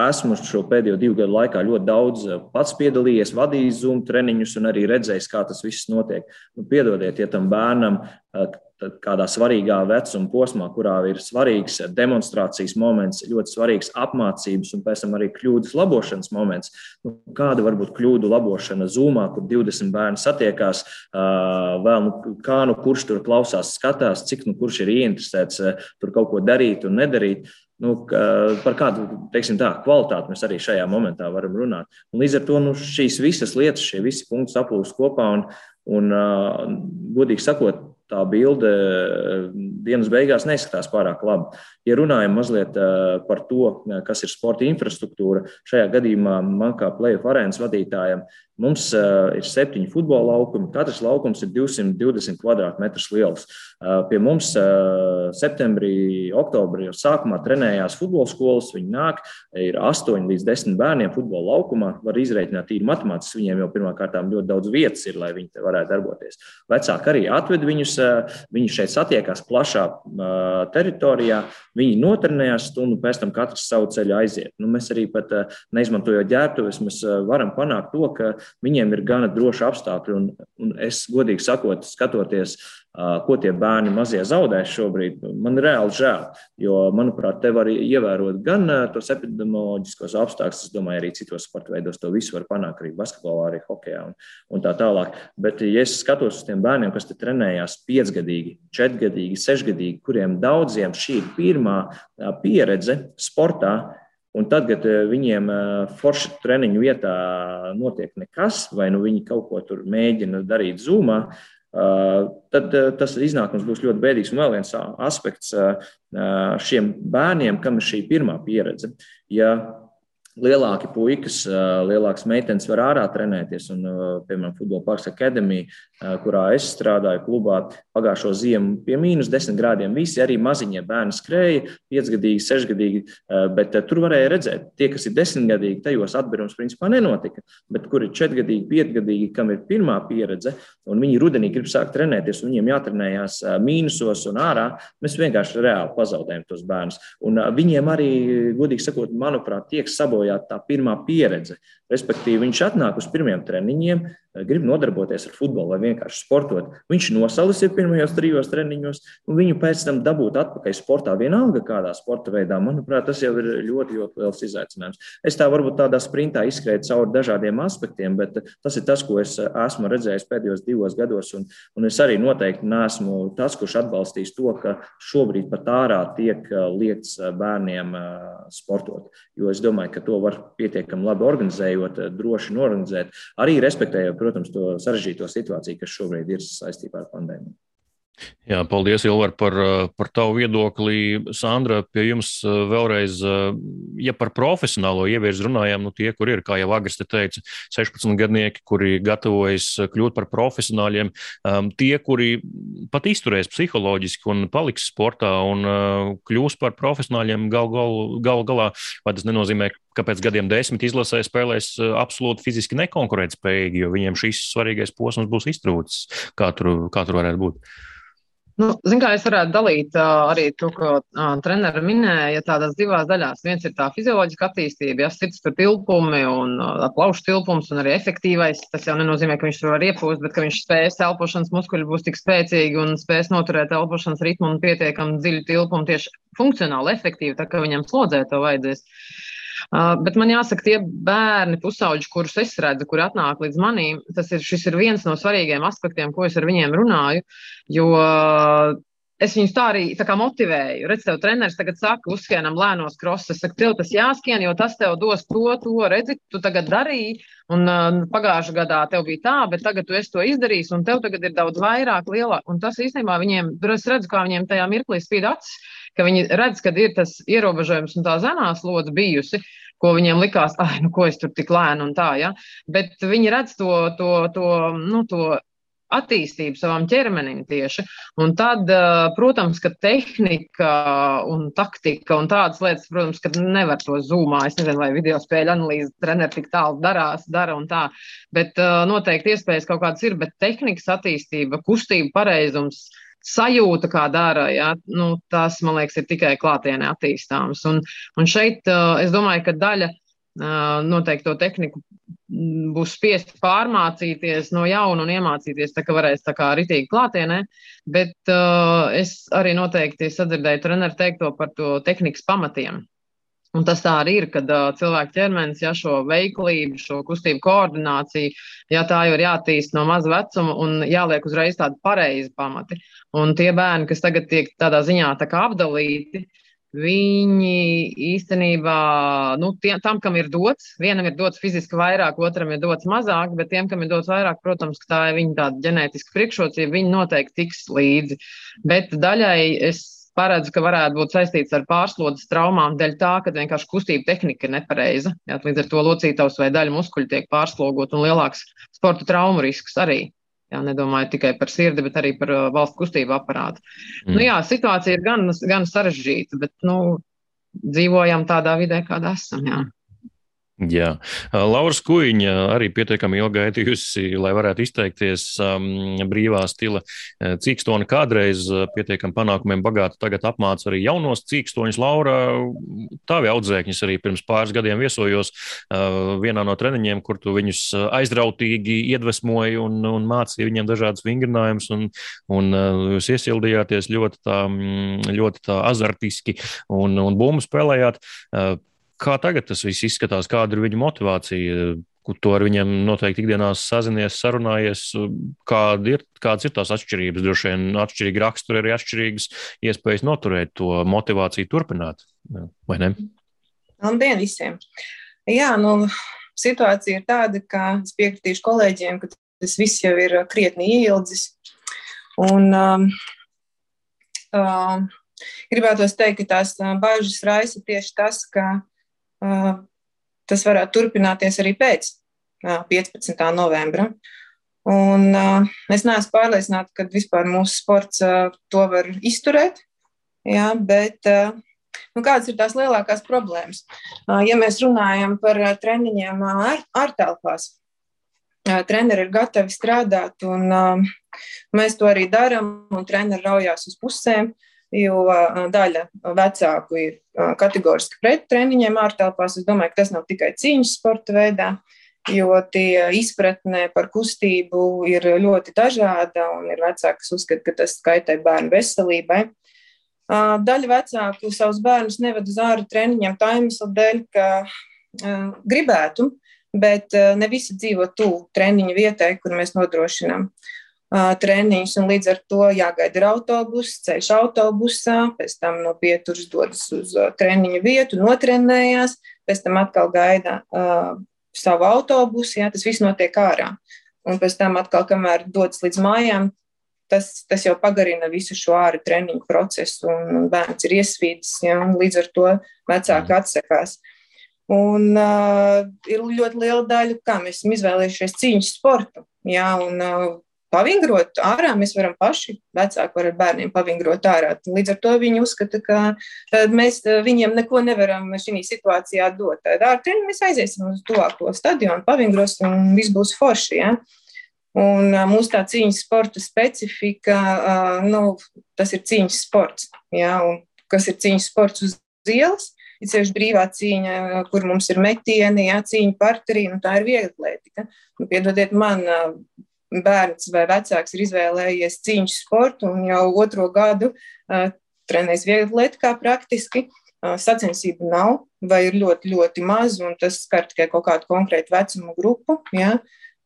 esmu šo pēdējo divu gadu laikā ļoti daudz pats piedalījies, vadījis Zoom treniņus un arī redzējis, kā tas viss notiek. Nu, piedodiet, ja tam bērnam kādā svarīgā vecuma posmā, kurā ir svarīgs demonstrācijas moments, ļoti svarīgs apmācības un pēc tam arī kļūdas labošanas moments. Nu, kāda var būt kļūdu labošana Zoomā, kur 20 bērni satiekās, vēl nu, kā nu kurš tur klausās, skatās, cik nu kurš ir ieinteresēts tur kaut ko darīt un nedarīt. Nu, par kādu tā, kvalitāti mēs arī šajā momentā varam runāt. Un līdz ar to nu, šīs visas lietas, šie visi punkti saplūst kopā. Un, un, godīgi sakot, tā bilde eh, dienas beigās neizskatās pārāk labi. Ja runājam mazliet par to, kas ir sporta infrastruktūra, šajā gadījumā man kā plēsoņa arēnas vadītājam Mums uh, ir septiņi futbola laukumi. Katrs laukums ir 220 km2 liels. Uh, pie mums uh, septembrī, oktobrī sākumā trenējās futbola skolas. Viņi nāk, ir 8 līdz 10 bērniem futbola laukumā. Var izreikināt tīri matemātiski. Viņiem jau pirmā kārtā ļoti daudz vietas ir, lai viņi varētu darboties. Vecāki arī atved viņus. Viņi šeit satiekās plašā teritorijā. Viņi notrenējās stundu, pēc tam katrs savu ceļu aiziet. Nu, mēs arī pat uh, neizmantojot ģērbtuves, mēs uh, varam panākt to, ka viņiem ir gana droši apstākļi. Un, un es godīgi sakot, skatoties, ko tie bērni mazie zaudēs šobrīd, man reāli žēl. Jo, manuprāt, te var ievērot gan tos epidemioloģiskos apstākļus, es domāju, arī citos sporta veidos to visu var panākt, arī basketbolā, arī hokeja un, un tā tālāk. Bet, ja es skatos uz tiem bērniem, kas te trenējās piecgadīgi, četrgadīgi, sešgadīgi, kuriem daudziem šī ir pirmā pieredze sportā, Un tad, kad viņiem forša treniņu vietā notiek nekas, vai nu viņi kaut ko tur mēģina darīt zūmā, tad tas iznākums būs ļoti bēdīgs. Un vēl viens aspekts šiem bērniem, kam ir šī pirmā pieredze. Ja lielāki puikas, lielākas meitenes var ārā trenēties. Un, piemēram, Futbola Parks Academy, kurā es strādāju klubā, pagājušo ziemu pie mīnus 10 grādiem visi arī maziņie bērni skrēja, 5gadīgi, 6gadīgi, bet tur varēja redzēt, tie, kas ir 10 gadīgi, tajos atbirums principā nenotika, bet kur ir 4 gadīgi, 5 gadīgi, kam ir pirmā pieredze, un viņi rudenī grib sākt trenēties, un viņiem jātrenējās mīnusos un ārā, mēs vienkārši reāli pazaudējam tos bērnus. Un viņiem arī, godīgi sakot, manuprāt, tiek sabojāti sabojāta tā pirmā pieredze. Respektīvi, viņš atnāk uz pirmiem treniņiem, Eh, grib nodarboties ar futbolu vai vienkārši sportot. Viņš nosalis ir pirmajos trijos treniņos, un viņu pēc tam dabūt atpakaļ sportā, vienalga kādā sporta veidā. Manuprāt, tas jau ir ļoti, ļoti liels izaicinājums. Es tā varbūt tādā sprintā izskrēju cauri dažādiem aspektiem, bet tas ir tas, ko es eh, esmu redzējis pēdējos divos gados, un, un es arī noteikti neesmu tas, kurš atbalstīs to, ka šobrīd pat ārā tiek eh, liekts bērniem sportot. Jo es domāju, ka to var pietiekami labi organizējot, droši norganizēt, arī respektējot protams, to sarežģīto situāciju, kas šobrīd ir saistībā ar pandēmiju. Jā, paldies, Ilvar, par, par tavu viedokli. Sandra, pie jums vēlreiz, ja par profesionālo ieviesu runājām, nu tie, kur ir, kā jau Agris te teica, 16 gadnieki, kuri gatavojas kļūt par profesionāļiem, tie, kuri pat izturēs psiholoģiski un paliks sportā un kļūs par profesionāļiem gal, gal, gal galā, vai tas nenozīmē, ka pēc gadiem desmit izlasē spēlēs eh, absolūti fiziski nekonkurētspējīgi, jo viņiem šis svarīgais posms būs iztrūcis. Kā tur, kā tur varētu būt? Nu, Ziniet, kā es varētu dalīt arī to, ko uh, treneris minēja, tādās divās daļās. Viens ir tā fizioloģiska attīstība, ja sirds tur tilpumi un uh, plaušu tilpums un arī efektīvais. Tas jau nenozīmē, ka viņš tur var iepūst, bet ka viņš spēs elpošanas muskuļi būs tik spēcīgi un spēs noturēt elpošanas ritmu un pietiekami dziļu tilpumu tieši funkcionāli, efektīvi, tā kā viņam slodzē to vajadzēs. Uh, Uh, bet man jāsaka, tie bērni, pusauģi, kurus es redzu, kur atnāk līdz manim, tas ir, ir viens no svarīgiem aspektiem, ko es ar viņiem runāju. Jo es viņus tā arī tā motivēju. Redz, tev treneris tagad saka, uzskienam lēnos krosus. Es saku, tev tas jāskiem, jo tas tev dos to, to, redzi, tu tagad darīji. Un uh, pagājušajā gadā tev bija tā, bet tagad tu esi to izdarījis, un tev tagad ir daudz vairāk, lielāk. Un tas īstenībā viņiem, es redzu, kā viņiem tajā mirklī spīd acis, ka viņi redz, ka ir tas ierobežojums un tā zemā slodze bijusi ko viņiem likās, ah, nu, ko es tur tik lēnu un tā, ja. Bet viņi redz to, to, to, nu, to attīstību savam ķermenim tieši. Un tad, protams, ka tehnika un taktika un tādas lietas, protams, ka nevar to zūmā. Es nezinu, vai video spēļu analīze treneri tik tālu darās, dara un tā. Bet noteikti iespējas kaut kādas ir, bet tehnikas attīstība, kustība pareizums sajūta, kā dara, ja, nu, tas, man liekas, ir tikai klātienē attīstāms. Un, un šeit es domāju, ka daļa noteikti to tehniku būs spiest pārmācīties no jauna un iemācīties, tā kā varēs tā kā ritīgi klātienē, bet uh, es arī noteikti sadzirdēju treneru teikto par to tehnikas pamatiem. Un tas tā arī ir, kad uh, cilvēka ķermenis, ja šo veiklību, šo kustību koordināciju, ja tā jau ir jātīst no maza vecuma un jāliek uzreiz tādi pareizi pamati. Un tie bērni, kas tagad tiek tādā ziņā tā kā apdalīti, viņi īstenībā, nu, tie, tam, kam ir dots, vienam ir dots fiziski vairāk, otram ir dots mazāk, bet tiem, kam ir dots vairāk, protams, tā ir viņa tāda ģenētiska priekšrocība, viņi noteikti tiks līdzi. Bet daļai es paredzu, ka varētu būt saistīts ar pārslodzes traumām, dēļ tā, ka vienkārši kustība tehnika ir nepareiza. Jā, līdz ar to locītavs vai daļa muskuļu tiek pārslogot un lielāks sporta traumu risks arī. Jā, nedomāju tikai par sirdi, bet arī par uh, valsts kustību aparātu. Nu mm. Nu, jā, situācija ir gan, gan sarežģīta, bet nu, dzīvojam tādā vidē, kādā esam. Jā. Jā, Laura Skuiņa arī pietiekami ilgi gaidījusi, lai varētu izteikties um, brīvā stila cīkstoni kādreiz pietiekami panākumiem bagāta. Tagad apmāca arī jaunos cīkstoņus. Laura, tavi audzēkņus arī pirms pāris gadiem viesojos uh, vienā no treniņiem, kur tu viņus aizrautīgi iedvesmoji un, un mācīji viņiem dažādas vingrinājumus, un, un uh, jūs iesildījāties ļoti tā, ļoti tā azartiski un, un bumbu spēlējāt. Uh, Kā tagad tas viss izskatās, kāda ir viņu motivācija? To ar viņiem noteikti ikdienās sazinies, sarunājies. Kāda ir, kādas ir tās atšķirības? Droši vien atšķirīgi raksturi, arī atšķirīgas iespējas noturēt to motivāciju turpināt, vai ne? Labdien visiem! Jā, nu, situācija ir tāda, ka es piekritīšu kolēģiem, ka tas viss jau ir krietni ieildzis. Un, um, um, gribētos teikt, ka tās bažas raisa tieši tas, ka tas varētu turpināties arī pēc 15. novembra. Un, es neesmu pārliecināta, ka vispār mūsu sports to var izturēt. Jā, bet nu, kādas ir tās lielākās problēmas? Ja mēs runājam par treniņiem ārtelpās, treneri ir gatavi strādāt, un mēs to arī darām, un treneri raujās uz pusēm. Uh, jo daļa vecāku ir kategoriski pret treniņiem ārtelpās. Es domāju, ka tas nav tikai cīņas sporta veidā, jo tie izpratne par kustību ir ļoti dažāda, un ir vecāki, kas uzskata, ka tas kaitē bērnu veselībai. Daļa vecāku savus bērnus neved uz ārā treniņiem tā iemesla dēļ, ka gribētu, bet ne visi dzīvo tuvu treniņu vietai, kur mēs nodrošinām treniņus, un līdz ar to jāgaida ir autobuss, ceļš autobusā, pēc tam no pieturas dodas uz treniņu vietu, notrenējās, pēc tam atkal gaida uh, savu autobusu, jā, tas viss notiek ārā. Un pēc tam atkal, kamēr dodas līdz mājām, tas, tas jau pagarina visu šo ārā treniņu procesu, un, un bērns ir iesvīdis, jā, un līdz ar to vecāki atsakās. Un uh, ir ļoti liela daļa, kā mēs esam izvēlējušies cīņas sportu. Jā, un, uh, pavingrot ārā. Mēs varam paši, vecāki, var ar bērniem pavingrot ārā. Līdz ar to viņi uzskata, ka eh, mēs eh, viņiem neko nevaram šī situācijā dot. Tad treniņu mēs aiziesim uz tuvāko stadionu, pavingrosim un viss būs forši. Ja? Un eh, mūsu tā cīņas sporta specifika, nu, tas ir cīņas sports. Ja? Un kas ir cīņas sports uz ielas? Ir sevišķi brīvā cīņa, kur mums ir metieni, jā, cīņa parterī, nu tā ir viegla atlētika. Nu, piedodiet man, bērns vai vecāks ir izvēlējies cīņu sportu un jau otro gadu trenēs vieglatlētikā praktiski. Uh, sacensību nav vai ir ļoti, ļoti maz, un tas skar tikai kaut kādu konkrētu vecumu grupu. Ja?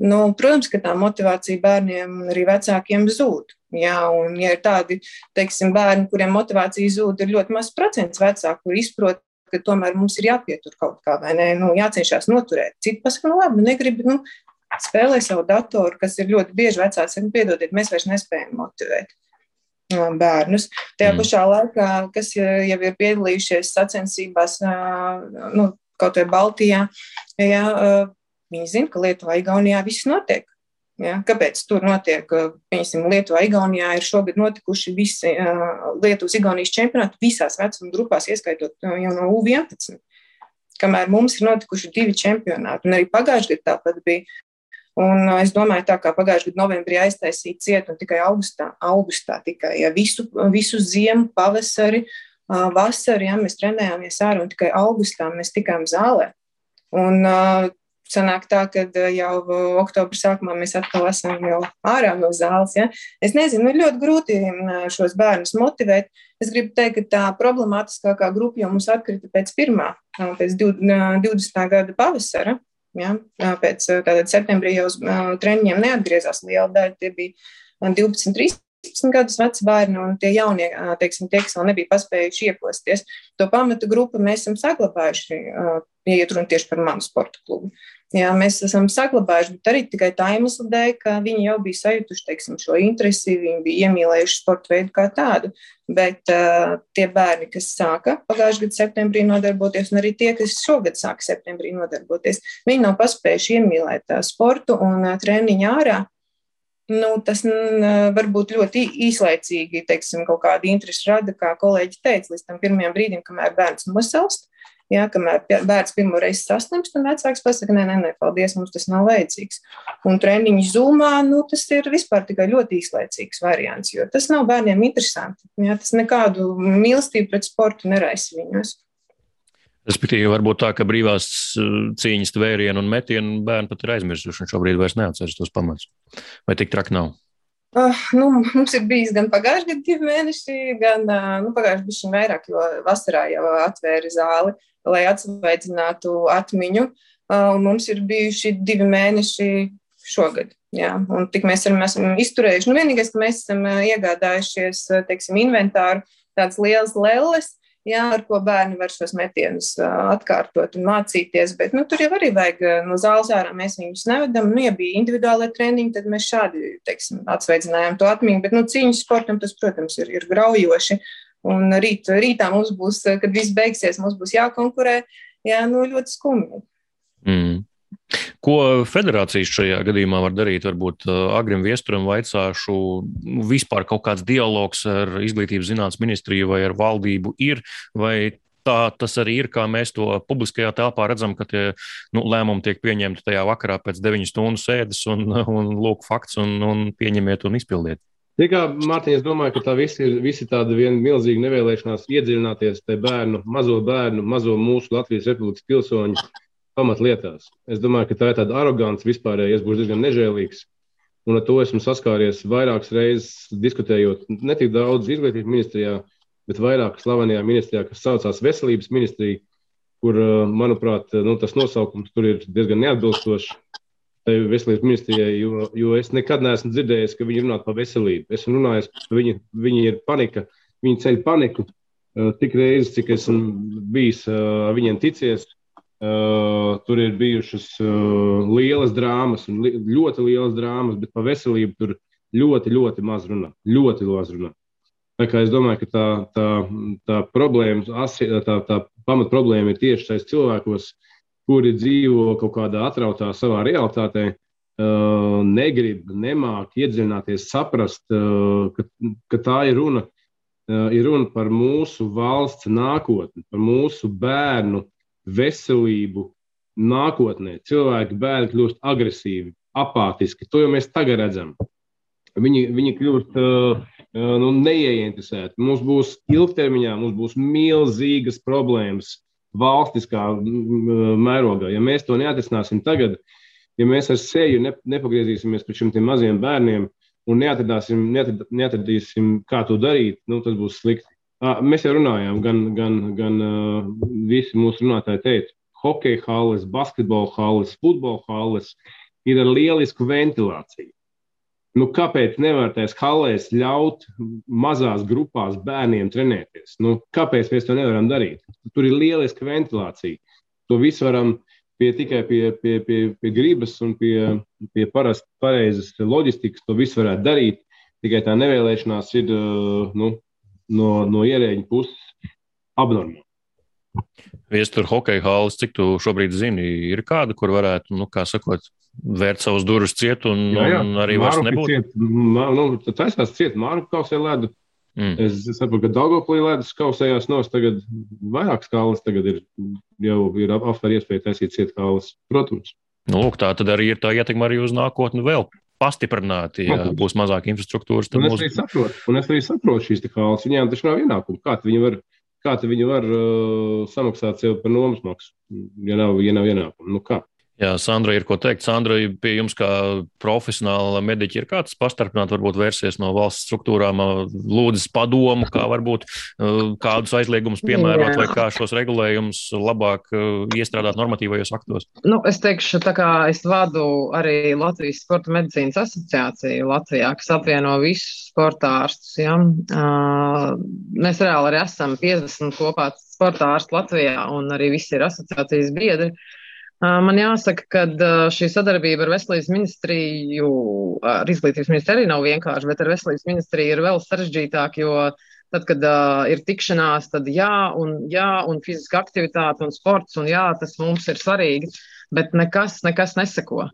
Nu, protams, ka tā motivācija bērniem un arī vecākiem zūd. Jā, un, ja ir tādi teiksim, bērni, kuriem motivācija zūd, ir ļoti mazs procents vecāku, kur izprot, ka tomēr mums ir jāpietur kaut kā, vai ne? Nu, jācenšas noturēt. Citi pasaka, nu, labi, negribu, nu, spēlē savu datoru, kas ir ļoti bieži vecāks, un piedodiet, mēs vairs nespējam motivēt bērnus. Tajā mm. pašā laikā, kas jau ir piedalījušies sacensībās, nu, kaut vai Baltijā, jā, viņi zina, ka Lietuvā, Igaunijā viss notiek. Ja, kāpēc tur notiek? Piemēram, Lietuvā, Igaunijā ir šogad notikuši visi uh, Lietuvas, Igaunijas čempionāti visās vecuma grupās, ieskaitot uh, jau no U11. Kamēr mums ir notikuši divi čempionāti, un arī pagājušajā gadā tāpat bija. Un es domāju, tā kā pagājušajā gadā novembrī aiztaisīja cietu, un tikai augustā, augustā tikai ja, visu, visu ziemu, pavasari, vasaru, ja mēs trenējāmies ārā, un tikai augustā mēs tikām zālē. Un, Sanāk tā, ka jau oktobra sākumā mēs atkal esam jau ārā no zāles. Ja? Es nezinu, ir ļoti grūti šos bērnus motivēt. Es gribu teikt, ka tā problemātiskākā grupa jau mums atkrita pēc pirmā, pēc 20. gada pavasara. Ja? Pēc tātad septembrī jau uz treniņiem neatgriezās liela daļa. Tie bija 12, 13 gadus veci bērni un tie jaunie, teiksim, tie, kas vēl nebija paspējuši ieposties. To pamatu grupu mēs esam saglabājuši, ja runa tieši par manu sporta klubu. Jā, mēs esam saglabājuši, bet arī tikai tā iemesla dēļ, ka viņi jau bija sajutuši teiksim, šo interesi, viņi bija iemīlējuši sporta veidu kā tādu. Bet uh, tie bērni, kas sāka pagājušā gada septembrī nodarboties, un arī tie, kas šogad sāka septembrī nodarboties, viņi nav paspējuši iemīlēt uh, sportu un uh, treniņu ārā. Nu, tas varbūt ļoti īslaicīgi, teiksim, kaut kādu interesi rada, kā kolēģi teica, līdz tam pirmajam brīdim, kamēr bērns nosalst. Ja, kamēr bērns pirmo reizi saslimst, un vecāks pasakā, nē, nē, nē, paldies, mums tas nav vajadzīgs. Un treniņš zumā, nu, tas ir vispār tikai ļoti īslaicīgs variants, jo tas nav bērniem interesanti. Ja, tas nekādu mīlestību pret sportu neraisa viņos. Respektīvi, varbūt tā, ka brīvās uh, cīņas tvērienu un metienu bērni pat ir aizmirsuši un šobrīd vairs neatceras tos pamatus. Vai tik traki nav? Uh, nu, mums ir bijis gan pagājušajā gadā divi mēneši, gan uh, nu, pagājušajā gadā vairāk, jo vasarā jau atvēra zāli, lai atsveidzinātu atmiņu. Uh, mums ir bijuši divi mēneši šogad. Jā, un tik mēs arī esam izturējuši. Nu, vienīgais, ka mēs esam iegādājušies, teiksim, inventāru tādas lielas lelles, jā, ar ko bērni var šos metienus atkārtot un mācīties. Bet nu, tur jau arī vajag no zāles ārā. Mēs viņus nevedam. Nu, ja bija individuālai treniņi, tad mēs šādi teiksim, atsveicinājām to atmiņu. Bet nu, cīņas sportam tas, protams, ir, ir graujoši. Un rīt, rītā mums būs, kad viss beigsies, mums būs jākonkurē. Jā, nu, ļoti skumji. Mm. Ko federācijas šajā gadījumā var darīt? Varbūt uh, Agrim Viesturam vaicāšu, nu, vispār kaut kāds dialogs ar Izglītības zinātnes ministriju vai ar valdību ir, vai tā tas arī ir, kā mēs to publiskajā telpā redzam, ka tie nu, lēmumi tiek pieņemti tajā vakarā pēc 9 stundu sēdes un, un lūk, fakts un, un pieņemiet un izpildiet. Tā kā Mārtiņš, es domāju, ka tā viss ir visi tāda viena milzīga nevēlēšanās iedziļināties tajā bērnu, mazo bērnu, mazo mūsu Latvijas Republikas pilsoņu pamatlietās. Es domāju, ka tā ir tāda arogants vispārēji, es būšu diezgan nežēlīgs. Un ar to esmu saskāries vairākas reizes, diskutējot ne tik daudz izglītības ministrijā, bet vairāk slavenajā ministrijā, kas saucās Veselības ministrija, kur, manuprāt, nu, tas nosaukums tur ir diezgan neatbilstošs. Veselības ministrijai, jo, jo es nekad neesmu dzirdējis, ka viņi runā par veselību. Esmu runājis, ka viņi, viņi ir panika, viņi ceļ paniku. Tik reizes, cik esmu bijis ar viņiem ticies, Uh, tur ir bijušas uh, lielas drāmas, li ļoti lielas drāmas, bet par veselību tur ļoti, ļoti maz runā. Ļoti maz runā. Tā kā es domāju, ka tā, tā, tā problēma, tā, tā pamat problēma ir tieši tajos cilvēkos, kuri dzīvo kaut kādā atrautā savā realitātē, uh, negrib, nemāk iedziļināties, saprast, uh, ka, ka tā ir runa, uh, ir runa par mūsu valsts nākotni, par mūsu bērnu veselību nākotnē. Cilvēki, bērni kļūst agresīvi, apātiski. To jau mēs tagad redzam. Viņi, viņi kļūst uh, nu, neieinteresēti. Mums būs ilgtermiņā mums būs milzīgas problēmas valstiskā mērogā. Ja mēs to neatrisināsim tagad, ja mēs ar seju ne, nepagriezīsimies pret šiem maziem bērniem un neatradīsim, neatrad, neatradīsim, kā to darīt, nu, tas būs slikti. Mēs jau runājām, gan, gan, gan visi mūsu runātāji teica, hokeja halles, basketbola halles, futbola halles. ir ar lielisku ventilāciju. Nu, kāpēc nevar tajās halēs ļaut mazās grupās bērniem trenēties? Nu, kāpēc mēs to nevaram darīt? Tur ir lieliska ventilācija. To visu varam pie, tikai pie, pie, pie, pie gribas un pie, pie parastas, pareizas loģistikas. To visu varētu darīt. Tikai tā nevēlēšanās ir nu, no, no ierēģa puses abnormāla. Viestur hokeja halas, cik tu šobrīd zini, ir kāda, kur varētu, nu, kā sakot, vērt savus durvis ciet un, jā, jā. un arī vairs nebūtu. Ciet, nu, tas tās ciet Mārku kausē ledu. Mm. Es saprotu, ka Dagoplī ledus kausējās nos, tagad vairākas kālas, tagad ir jau ir aptver iespēja taisīt ciet kālas, protams. Nu, lūk, tā tad arī ir tā ietekma arī uz nākotni vēl pastiprināti, ja būs mazāk infrastruktūras. Un es, mūs... saprotu, un es arī saprotu šīs kālas. Viņām taču nav ienākumu. Kā viņi var, kā viņi var uh, samaksāt sev par nomas maksu, ja nav, ja nav ienākumu? Nu, kā? Jā, Sandra, ir ko teikt. Sandra, pie jums kā profesionāla mediķa ir kāds pastarpināt, varbūt vērsies no valsts struktūrām, lūdzas padomu, kā varbūt kādus aizliegumus piemērot Jā. vai kā šos regulējumus labāk iestrādāt normatīvajos aktos? Nu, es teikšu, tā kā es vadu arī Latvijas Sporta medicīnas asociāciju Latvijā, kas apvieno visus sporta ārstus. Ja? Mēs reāli arī esam 50 kopā sporta ārstu Latvijā un arī visi ir asociācijas biedri. Man jāsaka, ka šī sadarbība ar Veselības ministriju, ar izglītības ministriju nav vienkārša, bet ar Veselības ministriju ir vēl sarežģītāk, jo tad, kad uh, ir tikšanās, tad jā, un, jā, un fiziska aktivitāte un sports, un jā, tas mums ir svarīgi, bet nekas, nekas neseko.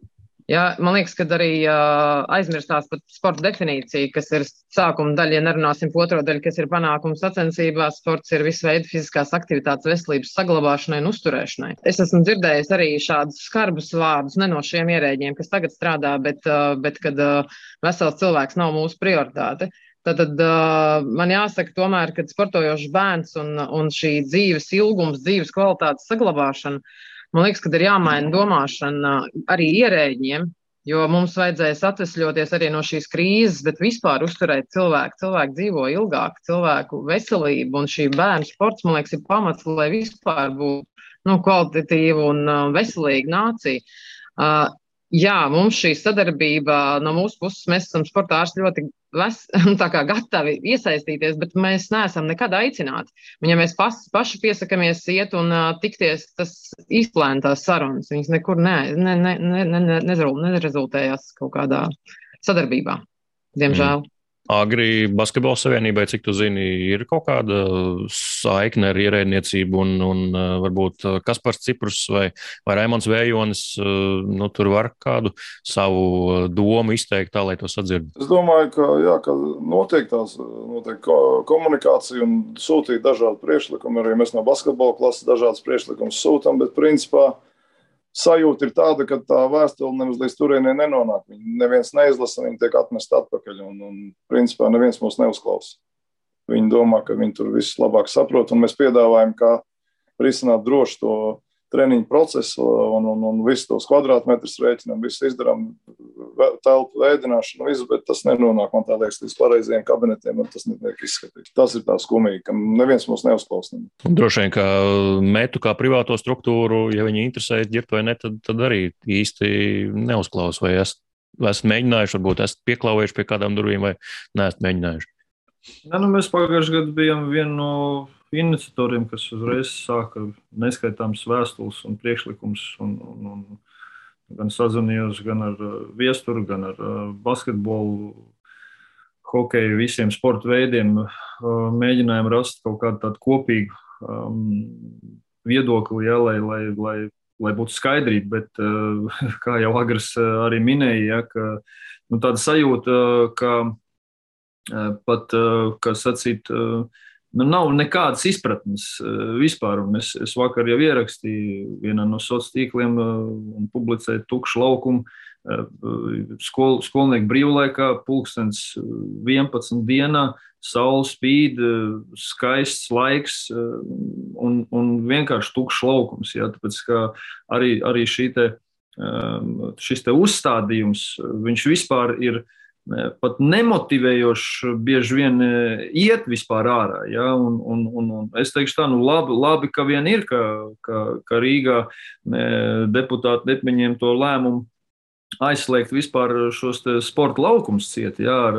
Ja, man liekas, ka arī uh, aizmirstās pat sporta definīcija, kas ir sākuma daļa, ja nerunāsim par otro daļu, kas ir panākums sacensībās. Sports ir visu veidu fiziskās aktivitātes veselības saglabāšanai un uzturēšanai. Es esmu dzirdējis arī šādus skarbus vārdus, ne no šiem ierēģiem, kas tagad strādā, bet, uh, bet kad uh, vesels cilvēks nav mūsu prioritāte. Tad, uh, man jāsaka, tomēr, ka sportojošs bērns un, un šī dzīves ilgums, dzīves kvalitātes saglabāšana Man liekas, ka ir jāmaina domāšana arī ierēģiem, jo mums vajadzēs atvesļoties arī no šīs krīzes, bet vispār uzturēt cilvēku. Cilvēki dzīvo ilgāk, cilvēku veselību un šī bērnu sports, man liekas, ir pamats, lai vispār būtu nu, kvalitatīva un uh, veselīga nācija. Uh, jā, mums šī sadarbība no mūsu puses, mēs esam sporta ārsti ļoti ves, gatavi iesaistīties, bet mēs neesam nekad aicināti. Un, ja mēs pas, paši piesakāmies iet un uh, tikties, tas izplēna tās sarunas. Viņas nekur ne, ne, ne, ne, ne, ne, nerezultējās kaut kādā sadarbībā, diemžēl. Mm. Agri Basketbola savienībai, cik tu zini, ir kaut kāda saikne ar ierēdniecību, un, un varbūt Kaspars Ciprus vai, vai Raimons Vējonis nu, tur var kādu savu domu izteikt tā, lai to sadzird. Es domāju, ka, jā, ka notiek tās notiek komunikācija un sūtīt dažādu priekšlikumu. Arī mēs no basketbola klases dažādas priekšlikumus sūtām, bet principā sajūta ir tāda, ka tā vēstule nemaz līdz turienei nenonāk. Viņa neviens neizlasa, viņa tiek atmesta atpakaļ. Un, un principā neviens mūs neuzklausa. Viņi domā, ka viņi tur viss labāk saprot, un mēs piedāvājam, kā risināt droši to treniņu procesu un, un, un visus tos kvadrātmetrus rēķinām, visu izdarām, telpu veidināšanu, visu, bet tas nenonāk, man tā liekas, līdz pareizajiem kabinetiem, un tas netiek izskatīts. Tas ir tā skumīgi, ka neviens mūs neuzklausās. Droši vien, ka metu kā privāto struktūru, ja viņi interesē ģirt vai ne, tad, tad arī īsti neuzklaus, vai esat, esat mēģinājuši, varbūt esat pieklāvējuši pie kādām durvīm vai neesat mēģinājuši. Ja, nu, mēs pagājušajā gadā bijām viena no iniciatoriem, kas uzreiz sāka neskaitāmas vēstules un priekšlikumus. Un, un, un gan sazvanījos gan ar uh, viesturu, gan ar uh, basketbolu, hokeju, visiem sporta veidiem. Uh, mēģinājām rast kaut kādu tādu kopīgu um, viedokli, ja, lai, lai, lai, lai būtu skaidrība. Bet, uh, kā jau Agris arī minēja, ja, ka, nu, tāda sajūta, ka uh, pat, uh, kas sacīt, uh, nu, nav nekādas izpratnes uh, vispār. Un es, es vakar jau ierakstīju vienā no sociāliem tīkliem uh, un publicēju tukšu laukumu. Uh, skol, skolnieku brīvlaikā, pulkstenis 11 dienā, saule spīd, skaists laiks un, un vienkārši tukšs laukums. Jā, tāpēc arī, arī šī te, šis te uzstādījums, viņš vispār ir pat nemotivējoši bieži vien e, iet vispār ārā. Ja? Un, un, un, un es teikšu, tā, nu labi, labi ka vien ir, ka, ka, ka Rīgā e, deputāti nepieņem to lēmumu aizslēgt vispār šos sporta laukumus ciet, jā, ar,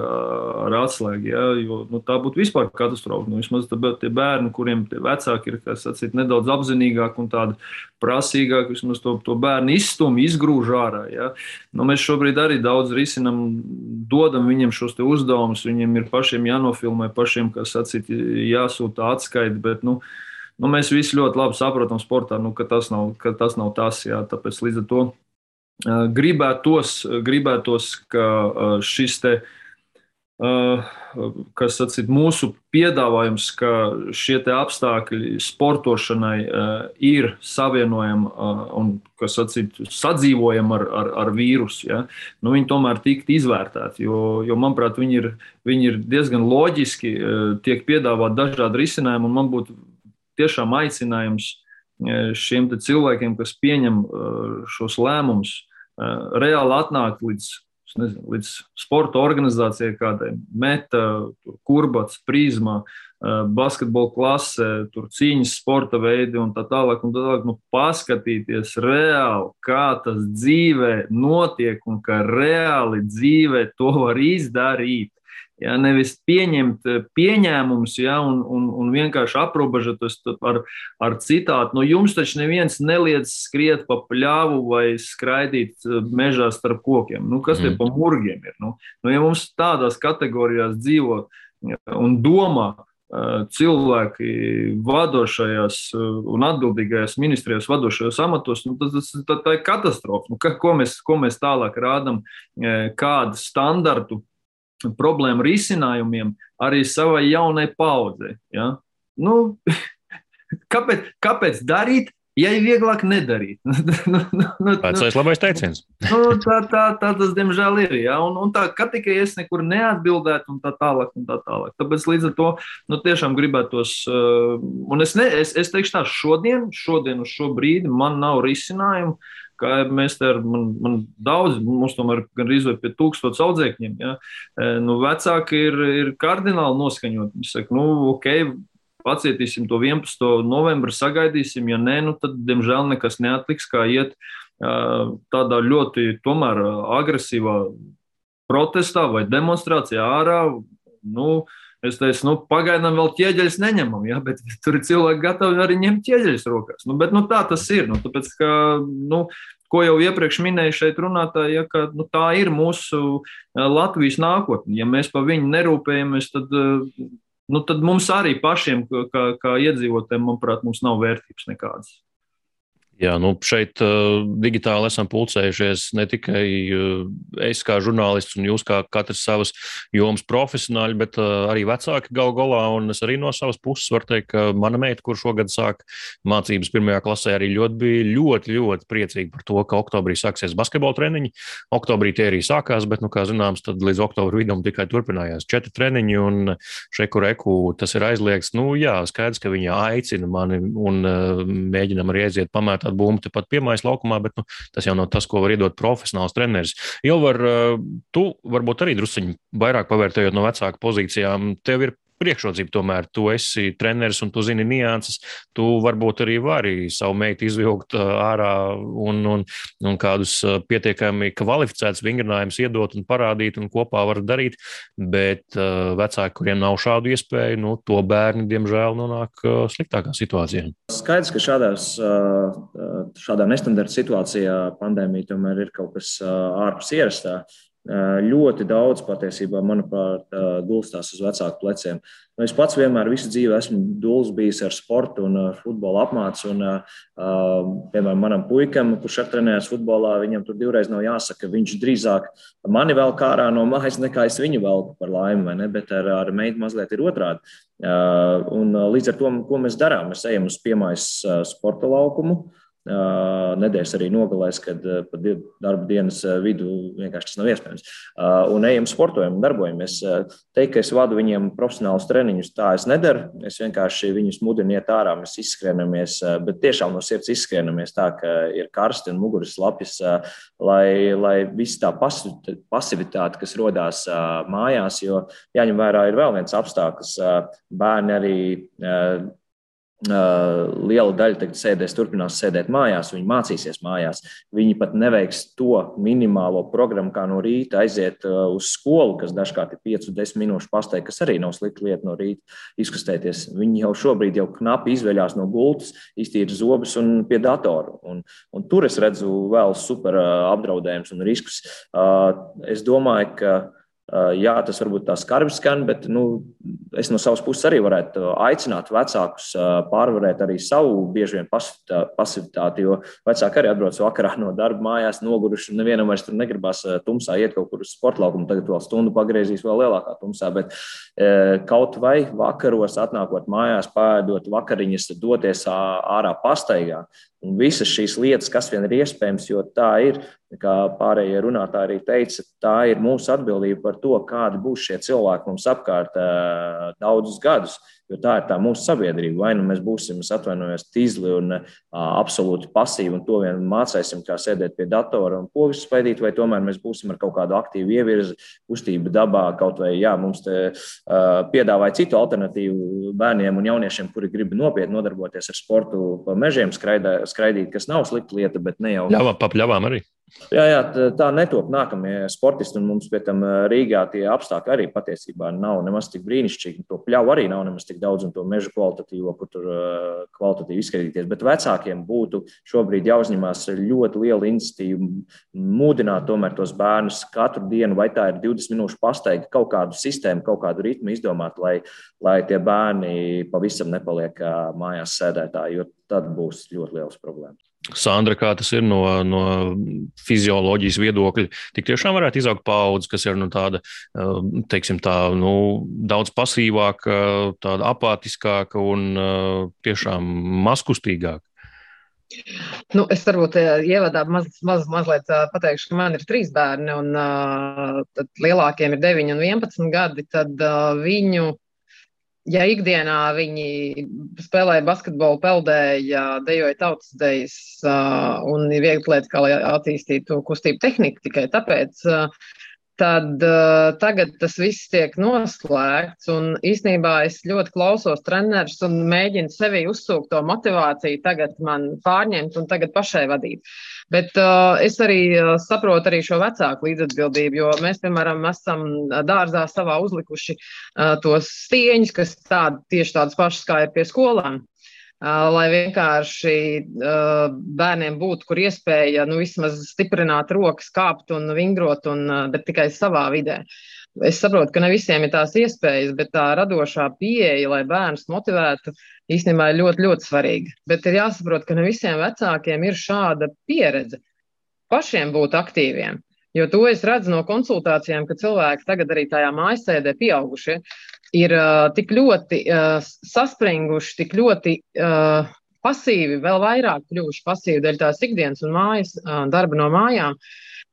ar atslēgu. Jā, jo, nu, tā būtu vispār katastrofa. Nu, vismaz tie bērni, kuriem tie vecāki ir sacīt, nedaudz apzinīgāki un tādi prasīgāki, vismaz to, to bērnu izstumj, izgrūž ārā. Jā. Nu, mēs šobrīd arī daudz risinam, dodam viņiem šos uzdevumus. Viņiem ir pašiem jānofilmē, pašiem, sacīt, jāsūta atskaiti. Bet, nu, nu, mēs visi ļoti labi saprotam sportā, nu, ka, tas nav, ka tas nav tas. Jā, tāpēc līdz ar to gribētos, gribētos ka šis te, kas sacīt, mūsu piedāvājums, ka šie apstākļi sportošanai ir savienojami un sacīt, sadzīvojami ar, ar, ar vīrusu, ja? nu, viņi tomēr tiktu izvērtēti. Jo, jo manuprāt, viņi ir, viņi ir diezgan loģiski, tiek piedāvāti dažādi risinājumi, un man būtu tiešām aicinājums šiem cilvēkiem, kas pieņem šos lēmumus, reāli atnākt līdz, nezinu, līdz sporta organizācijai, kādai meta, kurbats, prizma, basketbola klase, tur cīņas sporta veidi un tā tālāk. Un tā tālāk nu, paskatīties reāli, kā tas dzīvē notiek un ka reāli dzīvē to var izdarīt. Ja, nevis pieņemt eh, pieņēmumus ja, un, un, un vienkārši aprobežoties ar, ar citātu. Nu, jums taču neviens neliedz skriet pa pļāvu vai skraidīt eh, mežā starp kokiem. Nu, kas mm. tie pa murgiem ir? Nu, nu, ja mums tādās kategorijās dzīvo un domā, eh, cilvēki vadošajās un atbildīgajās ministrijās, vadošajos amatos, nu, tas, tas, tā, tā ir katastrofa. Nu, ka, ko, mēs, ko mēs tālāk rādām, kādu standartu problēmu risinājumiem arī savai jaunai paudzei. Ja? Nu, kāpēc, kāpēc darīt? Ja ir vieglāk nedarīt, nu, nu, nu, Vecais labais teiciens. nu, tā, tā, tā tas, diemžēl, ir. Ja? Un, un tā, ka tikai es nekur neatbildētu, un tā tālāk, un tā tālāk. Tāpēc līdz ar to nu, tiešām gribētos, uh, un es, ne, es, es teikšu tā, šodien, šodien uz šo brīdi man nav risinājumu, kā mēs te ar man, man daudz, mums tomēr gan arī pie tūkstotis audzēkņiem, ja, e, nu, vecāki ir, ir kardināli noskaņot. Viņi saka, nu, ok, pacietīsim to 11. novembri, sagaidīsim, ja nē, nu, tad, diemžēl, nekas neatliks, kā iet tādā ļoti tomēr agresīvā protestā vai demonstrācijā ārā. Nu, Es teicu, nu, pagaidām vēl ķieģeļus neņemam, ja, bet tur ir cilvēki gatavi arī ņemt ķieģeļus rokās. Nu, bet, nu, tā tas ir. Nu, tāpēc, ka, nu, ko jau iepriekš minēju šeit runātāji, ja, ka nu, tā ir mūsu Latvijas nākotne. Ja mēs par viņu nerūpējamies, tad, nu, tad mums arī pašiem, kā, kā iedzīvotājiem, manuprāt, mums nav vērtības nekādas. Jā, nu šeit uh, digitāli esam pulcējušies ne tikai uh, es kā žurnālists un jūs kā katrs savas jomas profesionāļi, bet uh, arī vecāki gal galā. Un es arī no savas puses varu teikt, ka mana meita, kur šogad sāk mācības pirmajā klasē, arī ļoti bija ļoti, ļoti priecīga par to, ka oktobrī sāksies basketbola treniņi. Oktobrī tie arī sākās, bet, nu, kā zināms, tad līdz oktobra vidum tikai turpinājās četri treniņi, un šeku reku tas ir aizliegts. Nu, jā, skaidrs, ka viņa aicina mani un uh, mēģinam arī aiziet pamētāt tādu bumbu tepat piemājas laukumā, bet nu, tas jau nav tas, ko var iedot profesionāls treneris. Ilvar, eh, tu varbūt arī drusciņi vairāk pavērtējot no vecāku pozīcijām, tev ir priekšrocība tomēr. Tu esi treneris un tu zini nianses. Tu varbūt arī vari savu meitu izvilkt uh, ārā un, un, un kādus uh, pietiekami kvalificētus vingrinājumus iedot un parādīt un kopā var darīt. Bet uh, vecāki, kuriem nav šādu iespēju, nu, to bērni, diemžēl, nonāk sliktākā situācijā. Skaidrs, ka šādās, šādā nestandarta situācijā pandēmija tomēr ir kaut kas ārpus ierastā. Ļoti daudz patiesībā, manuprāt, gulstās uz vecāku pleciem. Nu, es pats vienmēr visu dzīvi esmu dūls bijis ar sportu un futbola apmācu. Un, piemēram, manam puikam, kurš ar trenējas futbolā, viņam tur divreiz nav jāsaka, viņš drīzāk mani vēl kārā no mājas, nekā es viņu velku par laimi, bet ar, ar meitu mazliet ir otrādi. Un līdz ar to, ko mēs darām, mēs ejam uz piemājas sporta laukumu nedēļas arī nogalēs, kad pa darba dienas vidu vienkārši tas nav iespējams. Un ejam, sportojam, darbojamies. Teikt, ka es vadu viņiem profesionālus treniņus, tā es nedaru. Es vienkārši viņus mudinu iet ārā, mēs izskrienamies, bet tiešām no sirds izskrienamies tā, ka ir karsti un muguras lapjas, lai, lai viss tā pasivitāte, kas rodās mājās, jo jāņem vērā ir vēl viens apstākļus. Bērni arī liela daļa tagad sēdēs, turpinās sēdēt mājās, viņi mācīsies mājās. Viņi pat neveiks to minimālo programmu, kā no rīta aiziet uz skolu, kas dažkārt ir 5-10 minūšu pasteigta, kas arī nav slikta lieta no rīta izkustēties. Viņi jau šobrīd jau knapi izveļās no gultas, iztīra zobus un pie datora. Un, un tur es redzu vēl super apdraudējumus un riskus. Es domāju, ka Jā, tas varbūt tā skarbi skan, bet nu, es no savas puses arī varētu aicināt vecākus pārvarēt arī savu bieži vien pasivitāti, jo vecāki arī atbrauc vakarā no darba mājās, noguruši. Nevienam vairs tur negribas tumsā iet kaut kur uz sporta laukumu, tagad vēl stundu pagriezīs vēl lielākā tumsā. Bet kaut vai vakaros atnākot mājās, pēdot vakariņas, doties ārā pastaigā, Un visas šīs lietas, kas vien ir iespējams, jo tā ir, kā pārējie runātāji arī teica, tā ir mūsu atbildība par to, kādi būs šie cilvēki mums apkārt daudzus gadus. Jo tā ir tā mūsu sabiedrība. Vai nu mēs būsim, atvainojos, tīzli un uh, absolūti pasīvi un to vien mācīsim, kā sēdēt pie datora un pogas spaidīt, vai tomēr mēs būsim ar kaut kādu aktīvu ievirzi, kustību dabā, kaut vai jā, mums te uh, piedāvāja citu alternatīvu bērniem un jauniešiem, kuri grib nopietni nodarboties ar sportu pa mežiem, skraidā, skraidīt, kas nav slikta lieta, bet ne jau. Ļāvām, papļāvām arī. Jā, jā, tā netop nākamie sportisti, un mums pie tam Rīgā tie apstākļi arī patiesībā nav nemaz tik brīnišķīgi. To pļauju arī nav nemaz tik daudz, un to meža kvalitatīvo, kur tur kvalitatīvi izskatīties. Bet vecākiem būtu šobrīd jāuzņemās ļoti liela iniciatīva, mudināt tomēr tos bērnus katru dienu, vai tā ir 20 minūšu pastaiga, kaut kādu sistēmu, kaut kādu ritmu izdomāt, lai, lai tie bērni pavisam nepaliek mājās sēdētāji, jo tad būs ļoti liels problēmas. Sandra, kā tas ir no, no fizioloģijas viedokļa, tik tiešām varētu izaugt paudze, kas ir nu, tāda, eh, teiksim, tā, nu, daudz pasīvāka, tāda apātiskāka un eh, tiešām maskustīgāka. Nu, es varbūt eh, ievadā maz, maz, mazliet pateikšu, ka man ir trīs bērni, un uh, lielākiem ir 9 un 11 gadi. Tad uh, viņu ja ikdienā viņi spēlēja basketbolu, peldēja, dejoja tautas dejas uh, un ir viegli lietas, kā lai attīstītu kustību tehniku tikai tāpēc. Uh, tad uh, tagad tas viss tiek noslēgts. Un īsnībā es ļoti klausos trenerus un mēģinu sevi uzsūkt to motivāciju, tagad man pārņemt un tagad pašai vadīt. Bet uh, es arī uh, saprotu arī šo vecāku līdzatbildību, jo mēs, piemēram, esam dārzā savā uzlikuši uh, tos stieņus, kas tādi, tieši tādas pašas kā ir pie skolām lai vienkārši bērniem būtu, kur iespēja nu, vismaz stiprināt rokas, kāpt un vingrot, un, bet tikai savā vidē. Es saprotu, ka ne visiem ir tās iespējas, bet tā radošā pieeja, lai bērnus motivētu, īstenībā ir ļoti, ļoti svarīga. Bet ir jāsaprot, ka ne visiem vecākiem ir šāda pieredze pašiem būt aktīviem. Jo to es redzu no konsultācijām, ka cilvēki tagad arī tajā mājasēdē pieaugušie ir uh, tik ļoti uh, saspringuši, tik ļoti uh, pasīvi, vēl vairāk kļuvuši pasīvi dēļ tās ikdienas un mājas, uh, darba no mājām,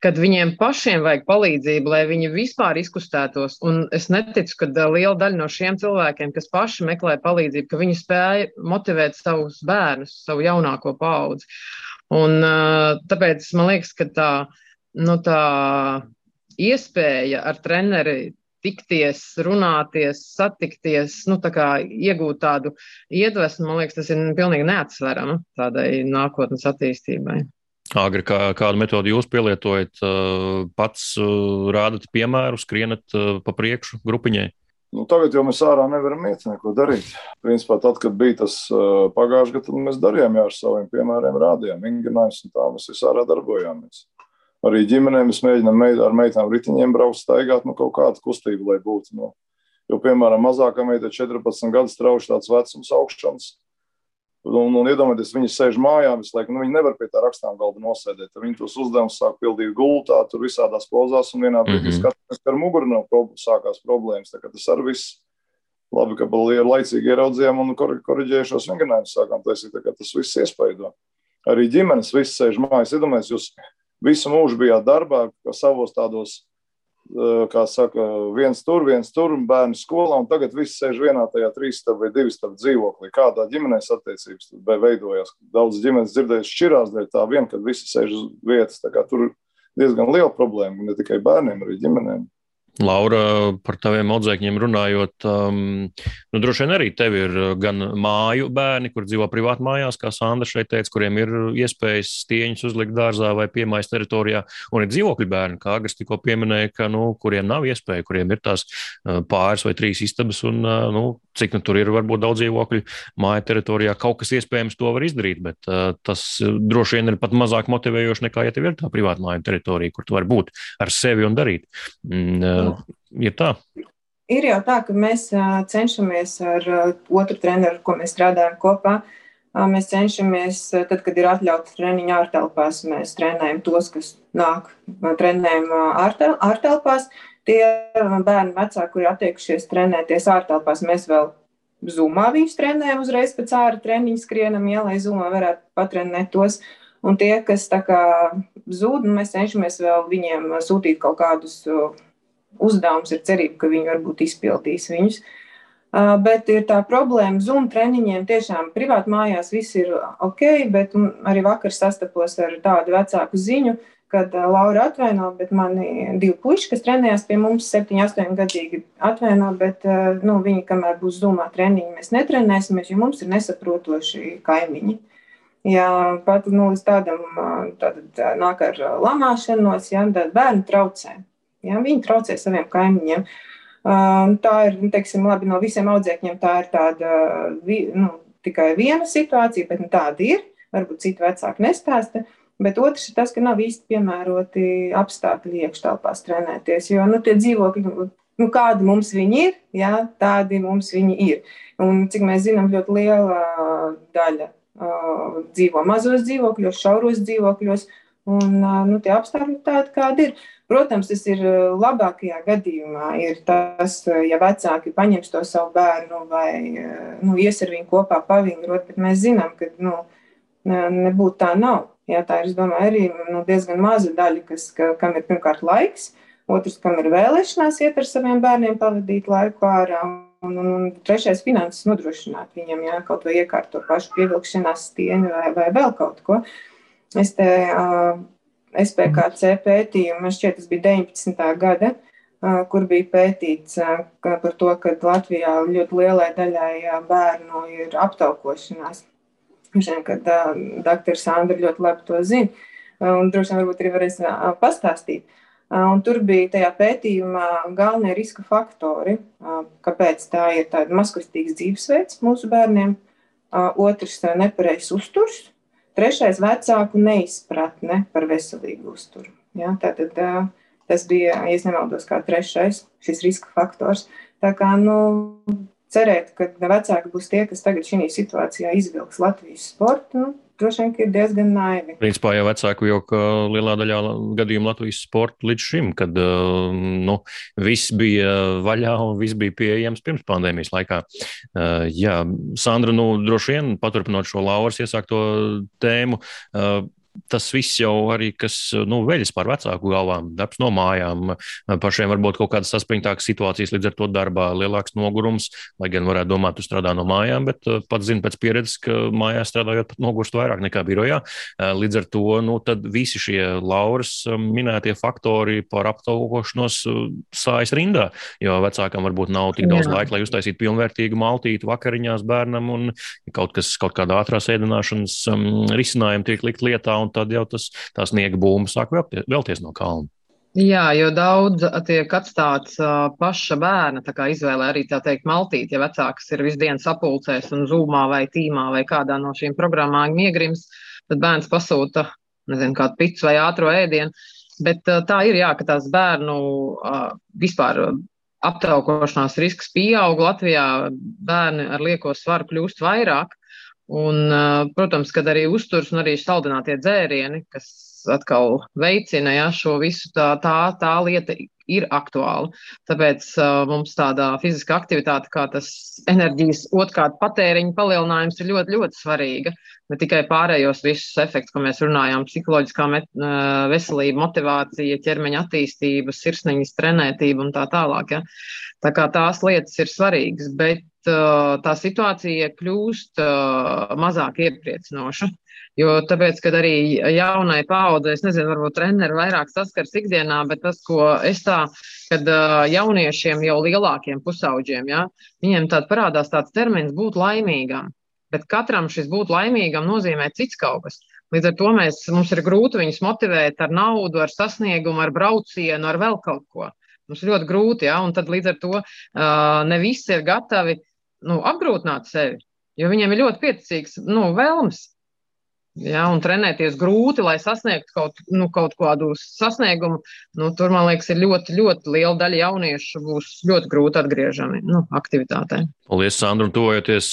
kad viņiem pašiem vajag palīdzību, lai viņi vispār izkustētos. Un es neticu, ka uh, liela daļa no šiem cilvēkiem, kas paši meklē palīdzību, ka viņi spēja motivēt savus bērnus, savu jaunāko paudzi. Un uh, tāpēc man liekas, ka tā, nu, tā iespēja ar treneri tikties, runāties, satikties, nu, tā kā iegūt tādu iedvesmu, man liekas, tas ir pilnīgi neatsverama tādai nākotnes attīstībai. Agri, kā, kādu metodi jūs pielietojat, pats rādat piemēru, skrienat pa priekšu grupiņai? Nu, tagad jau mēs ārā nevaram iet, neko darīt. Principā, tad, kad bija tas pagājušajā gadā, tad mēs darījām jā, ar saviem piemēriem, rādījām vingrinājums un tā mēs visā ārā darbojāmies arī ģimenēm mēs mēģinām ar meitām ritiņiem braukt, staigāt, nu, kaut kāda kustība, lai būtu. Nu. Jo, piemēram, mazākā meita 14 gadus strauši tāds vecums augšanas. Un, un iedomājieties, viņi sēž mājā visu laiku. Nu, viņi nevar pie tā rakstām galda nosēdēt. Viņi tos uzdevumus sāk pildīt gultā, tur visādās pozās, un vienā brīdī mm -hmm. skatāmies, ka ar muguru nav prob sākās problēmas. Tas arī viss labi, ka laicīgi ieraudzījām un korģējušos vingrinājumus sākām taisīt. Tas viss iespaido. Arī ģimenes viss sēž mājās. Iedomājieties, jūs visu mūžu bijāt darbā, savos tādos, eh, kā saka, viens tur, viens tur, bērnu skolā, un tagad viss sēž vienā tajā trīs stāv vai divi stāv dzīvoklī. Kādā ģimenēs attiecības veidojās? Daudz ģimenes dzirdējuši šķirās dēļ tā vien, kad visi sēž uz vietas. Tur diezgan liela problēma, ne tikai bērniem, arī ģimenēm. Laura, par taviem audzēkņiem runājot, um, nu, droši vien arī tev ir gan māju bērni, kur dzīvo privāti mājās, kā Sandra šeit teica, kuriem ir iespējas stieņus uzlikt dārzā vai piemājas teritorijā, un ir dzīvokļu bērni, kā Agris tikko pieminēja, ka, nu, kuriem nav iespēja, kuriem ir tās uh, pāris vai trīs istabas, un, uh, nu, cik nu tur ir varbūt daudz dzīvokļu māja teritorijā, kaut kas iespējams to var izdarīt, bet uh, tas droši vien ir pat mazāk motivējoši nekā, ja tev ir tā privāta māja teritorija, kur tu vari būt ar sevi un darīt. Mm, ir tā. Ir jau tā, ka mēs cenšamies ar otru treneru, ko mēs strādājam kopā. Mēs cenšamies, tad, kad ir atļauts treniņš ārtelpās, mēs trenējam tos, kas nāk trenējam ārtelpās. Tie bērni vecāki, kuri attiekušies trenēties ārtelpās, mēs vēl zumā viņus trenējam uzreiz pēc ārā treniņa skrienam, ja, lai zumā varētu patrenēt tos. Un tie, kas tā kā zūd, nu, mēs cenšamies vēl viņiem sūtīt kaut kādus uzdevums ir cerība, ka viņi varbūt izpildīs viņus. Bet ir tā problēma, Zoom treniņiem tiešām privāti mājās viss ir ok, bet arī vakar sastapos ar tādu vecāku ziņu, kad Laura atvaino, bet mani divi puiši, kas trenējās pie mums, 7, 8 gadīgi atvaino, bet nu, viņi, kamēr būs Zoomā treniņi, mēs netrenēsimies, jo mums ir nesaprotoši kaimiņi. Ja pat nu, līdz tādam tad, nāk ar lamāšanos, ja bērni traucē. Ja? Viņi traucē saviem kaimiņiem. Tā ir, nu, teiksim, labi, no visiem audzēkņiem tā ir tāda nu, tikai viena situācija, bet nu, tāda ir. Varbūt citi vecāki nestāsta. Bet otrs ir tas, ka nav īsti piemēroti apstākļi iekštelpās trenēties. Jo nu, tie dzīvokļi, nu, kādi mums viņi ir, jā, tādi mums viņi ir. Un, cik mēs zinām, ļoti liela daļa uh, dzīvo mazos dzīvokļos, šauros dzīvokļos, un uh, nu, tie apstākļi tādi, kādi ir. Protams, tas ir eh, labākajā gadījumā, ir tas, eh, ja vecāki paņems to savu bērnu vai eh, nu, ies ar viņu kopā pavingrot, bet mēs zinām, ka nu, nebūtu tā nav. Jā, tā ir, es domāju, arī nu, diezgan maza daļa, kas, ka, kam ir pirmkārt laiks, otrs, kam ir vēlēšanās iet ar saviem bērniem pavadīt laiku ārā, un, un, un trešais finanses nodrošināt viņam, jā, kaut vai iekārt to pašu pievilkšanās stieni vai, vai vēl kaut ko. Es te uh, SPKC pētījumu, man šķiet, tas bija 19. gada, kur bija pētīts par to, ka Latvijā ļoti lielai daļai bērnu ir aptaukošanās. Žin, kad dr. Sandra ļoti labi to zina, un droši vien arī varēs pastāstīt. Un tur bija tajā pētījumā galvenie riska faktori, kāpēc tā ir tāda masklistīgs dzīvesveids mūsu bērniem. Otrs - nepareizs uzturs, Trešais - vecāku neizpratne par veselīgu uzturu. Ja, tātad, tas bija, ja nemaldos, kā trešais šis riska faktors. Tā kā, nu, cerēt, ka vecāki būs tie, kas tagad šī situācijā izvilks Latvijas sportu, nu, droši vien ir diezgan naivi. Principā jau vecāku jau lielā daļā gadījumu Latvijas sporta līdz šim, kad uh, nu, viss bija vaļā un viss bija pieejams pirms pandēmijas laikā. Uh, jā, Sandra, nu, droši vien paturpinot šo Lauras iesākto tēmu, uh, tas viss jau arī, kas nu, veļas par vecāku galvām, darbs no mājām, pašiem varbūt kaut kādas saspringtākas situācijas, līdz ar to darbā lielāks nogurums, lai gan varētu domāt, tu strādā no mājām, bet uh, pats zinu pēc pieredzes, ka mājās strādājot pat nogurst vairāk nekā birojā. Uh, līdz ar to, nu, visi šie Lauras um, minētie faktori par aptaukošanos sājas rindā, jo vecākam varbūt nav tik daudz Jā. laika, lai uztaisītu pilnvērtīgu maltīti vakariņās bērnam un kaut kas, kaut kāda ātrās ēdināšanas um, risinājuma tiek likt lietā un tad jau tas, tās sniega būma sāk vēlties, vēlties no kalna. Jā, jo daudz tiek atstāts uh, paša bērna izvēle arī tā teikt maltīt, ja vecāks ir visu dienu sapulcēs un zūmā vai tīmā vai kādā no šīm programmām iegrims, tad bērns pasūta, nezinu, kādu picu vai ātro ēdienu. Bet uh, tā ir, jā, ka tās bērnu uh, vispār aptaukošanās risks pieaug. Latvijā bērni ar lieko svaru kļūst vairāk. Un, protams, kad arī uzturs un arī saldinātie dzērieni, kas atkal veicina ja, šo visu, tā, tā, tā lieta ir aktuāla. Tāpēc uh, mums tāda fiziska aktivitāte, kā tas enerģijas otrkārt patēriņa palielinājums, ir ļoti, ļoti svarīga. Ne tikai pārējos visus efektus, ko mēs runājām, psiholoģiskā met, uh, veselība, motivācija, ķermeņa attīstība, sirsniņas trenētība un tā tālāk. Ja. Tā kā tās lietas ir svarīgas, bet tā situācija kļūst mazāk iepriecinoša. Jo tāpēc, kad arī jaunai paudzei, es nezinu, varbūt treneri vairāk saskars ikdienā, bet tas, ko es tā, kad jauniešiem jau lielākiem pusauģiem, ja, viņiem tād parādās tāds termins būt laimīgam. Bet katram šis būt laimīgam nozīmē cits kaut kas. Līdz ar to mēs, mums ir grūti viņus motivēt ar naudu, ar sasniegumu, ar braucienu, ar vēl kaut ko. Mums ir ļoti grūti, ja, un tad līdz ar to uh, ne visi ir gatavi nu, apgrūtināt sevi, jo viņiem ir ļoti pieticīgs nu, vēlmes. Ja, un trenēties grūti, lai sasniegtu kaut, nu, kaut kādu sasniegumu. Nu, tur, man liekas, ir ļoti, ļoti liela daļa jauniešu, būs ļoti grūti atgriežami nu, aktivitātē. Paldies, Sandra. Tuvojoties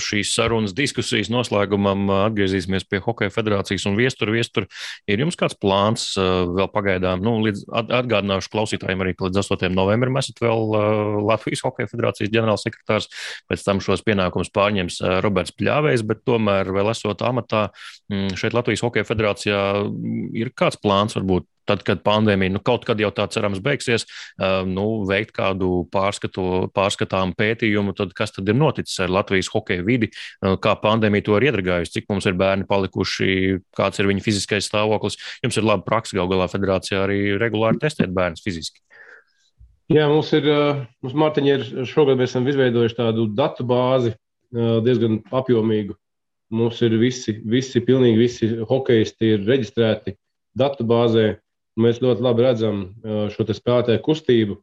šīs sarunas diskusijas noslēgumam, atgriezīsimies pie Hokeja federācijas un viestura. Viestur, ir jums kāds plāns vēl pagaidām? Nu, līdz, atgādināšu klausītājiem arī, ka līdz 8. novembrim esat vēl Latvijas Hokeja federācijas ģenerālsekretārs. Pēc tam šos pienākumus pārņems Roberts Pļāvējs, bet tomēr vēl esot amatā šeit Latvijas Hokeja federācijā ir kāds plāns, varbūt tad, kad pandēmija nu, kaut kad jau tā cerams beigsies, nu, veikt kādu pārskatu, pārskatām pētījumu, tad kas tad ir noticis ar Latvijas hokeja vidi, kā pandēmija to ir iedragājusi, cik mums ir bērni palikuši, kāds ir viņu fiziskais stāvoklis. Jums ir laba praksa gal galā federācijā arī regulāri testēt bērnus fiziski. Jā, mums ir, mums Mārtiņa ir šogad mēs esam izveidojuši tādu datu bāzi diezgan apjomīgu Mums ir visi, visi, pilnīgi visi hokeisti ir reģistrēti datubāzē. Mēs ļoti labi redzam šo spēlētāju kustību,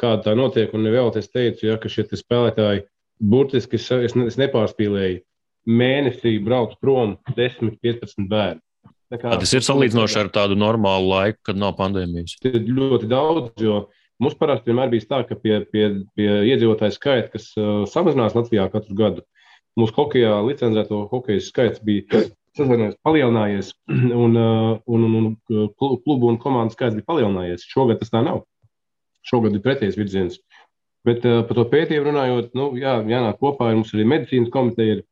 kāda tā notiek. Un vēl es teicu, ja, ka šie spēlētāji burtiski, es, es, es nepārspīlēju, mēnesī brauc prom 10, 15 bērni. Kā, tas ir salīdzinoši ar tādu normālu laiku, kad nav pandēmijas. Ir ļoti daudz, jo mums parasti vienmēr bija tā, ka pie, pie, pie iedzīvotāju skaita, kas uh, samazinās Latvijā katru gadu, uh, Mūsu hokeja licencēto hokeja skaits bija palielinājies, un, uh, un, un, un klubu un komandu skaits bija palielinājies. Šogad tas tā nav. Šogad ir pretējs virziens. Bet uh, par to pētījumu runājot, nu, jā, jānāk kopā ar mums arī medicīnas komiteja. Ir.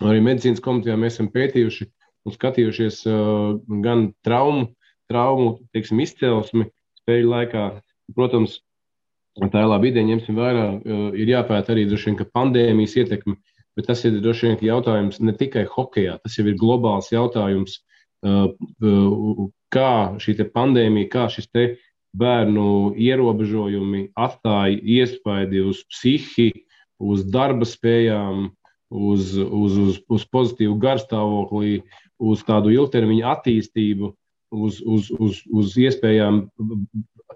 Arī medicīnas komitejā mēs esam pētījuši un skatījušies uh, gan traumu, traumu teiksim, izcelsmi spēļu laikā. Protams, tā ir laba ideja, ņemsim vērā. Uh, ir jāpēta arī droši vien, pandēmijas ietekme bet tas ir droši vien jautājums ne tikai hokeja, tas jau ir globāls jautājums, uh, uh, kā šī pandēmija, kā šis bērnu ierobežojumi atstāja iespaidu uz psihi, uz darba spējām, uz, uz, uz, uz pozitīvu garstāvokli, uz tādu ilgtermiņa attīstību, uz, uz, uz, uz iespējām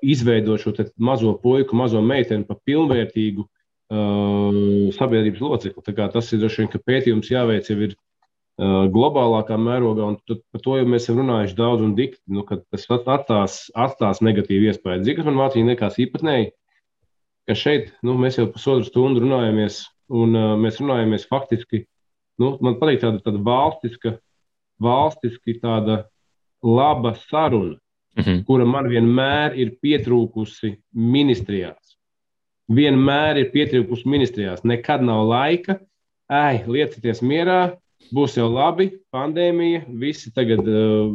izveidot šo mazo puiku, mazo meiteni par pilnvērtīgu uh, sabiedrības locekli. Tas ir droši vien, ka pētījums jāveic jau ir uh, globālākā mērogā, un tad, par to jau mēs esam runājuši daudz un dikti, nu, tas atstās, atstās negatīvu iespēju. Zini, kas man mācīja nekās īpatnēji, ka šeit nu, mēs jau pusotru stundu runājamies, un uh, mēs runājamies faktiski, nu, man patīk tāda, tāda valstiska, valstiski tāda laba saruna, mm -hmm. kura man vienmēr ir pietrūkusi ministrijās vienmēr ir pietrūkusi ministrijās. Nekad nav laika, ej, liecieties mierā, būs jau labi, pandēmija, visi tagad uh,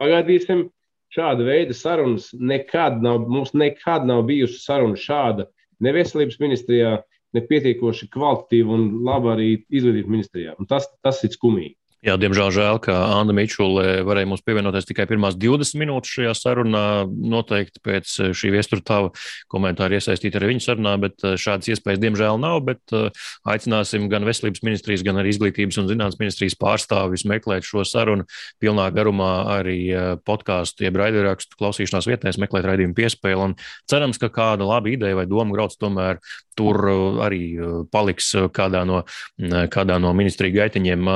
pagaidīsim. Šāda veida sarunas nekad nav, mums nekad nav bijusi saruna šāda ne veselības ministrijā, ne pietiekoši kvalitatīva un laba arī izglītības ministrijā. Un tas, tas ir skumīgi. Jā, diemžēl žēl, ka Anna Mičule varēja mums pievienoties tikai pirmās 20 minūtes šajā sarunā. Noteikti pēc šī viestura tava komentāra iesaistīt arī viņa sarunā, bet eh, šādas iespējas diemžēl nav. Bet eh, aicināsim gan Veselības ministrijas, gan arī Izglītības un zinātnes ministrijas pārstāvis meklēt šo sarunu pilnā garumā arī eh, podkāstu, jeb raidierakstu klausīšanās vietnēs, meklēt raidījumu piespēli. Un cerams, ka kāda laba ideja vai doma grauds tomēr tur arī paliks kādā no, kādā no ministriju gaitiņiem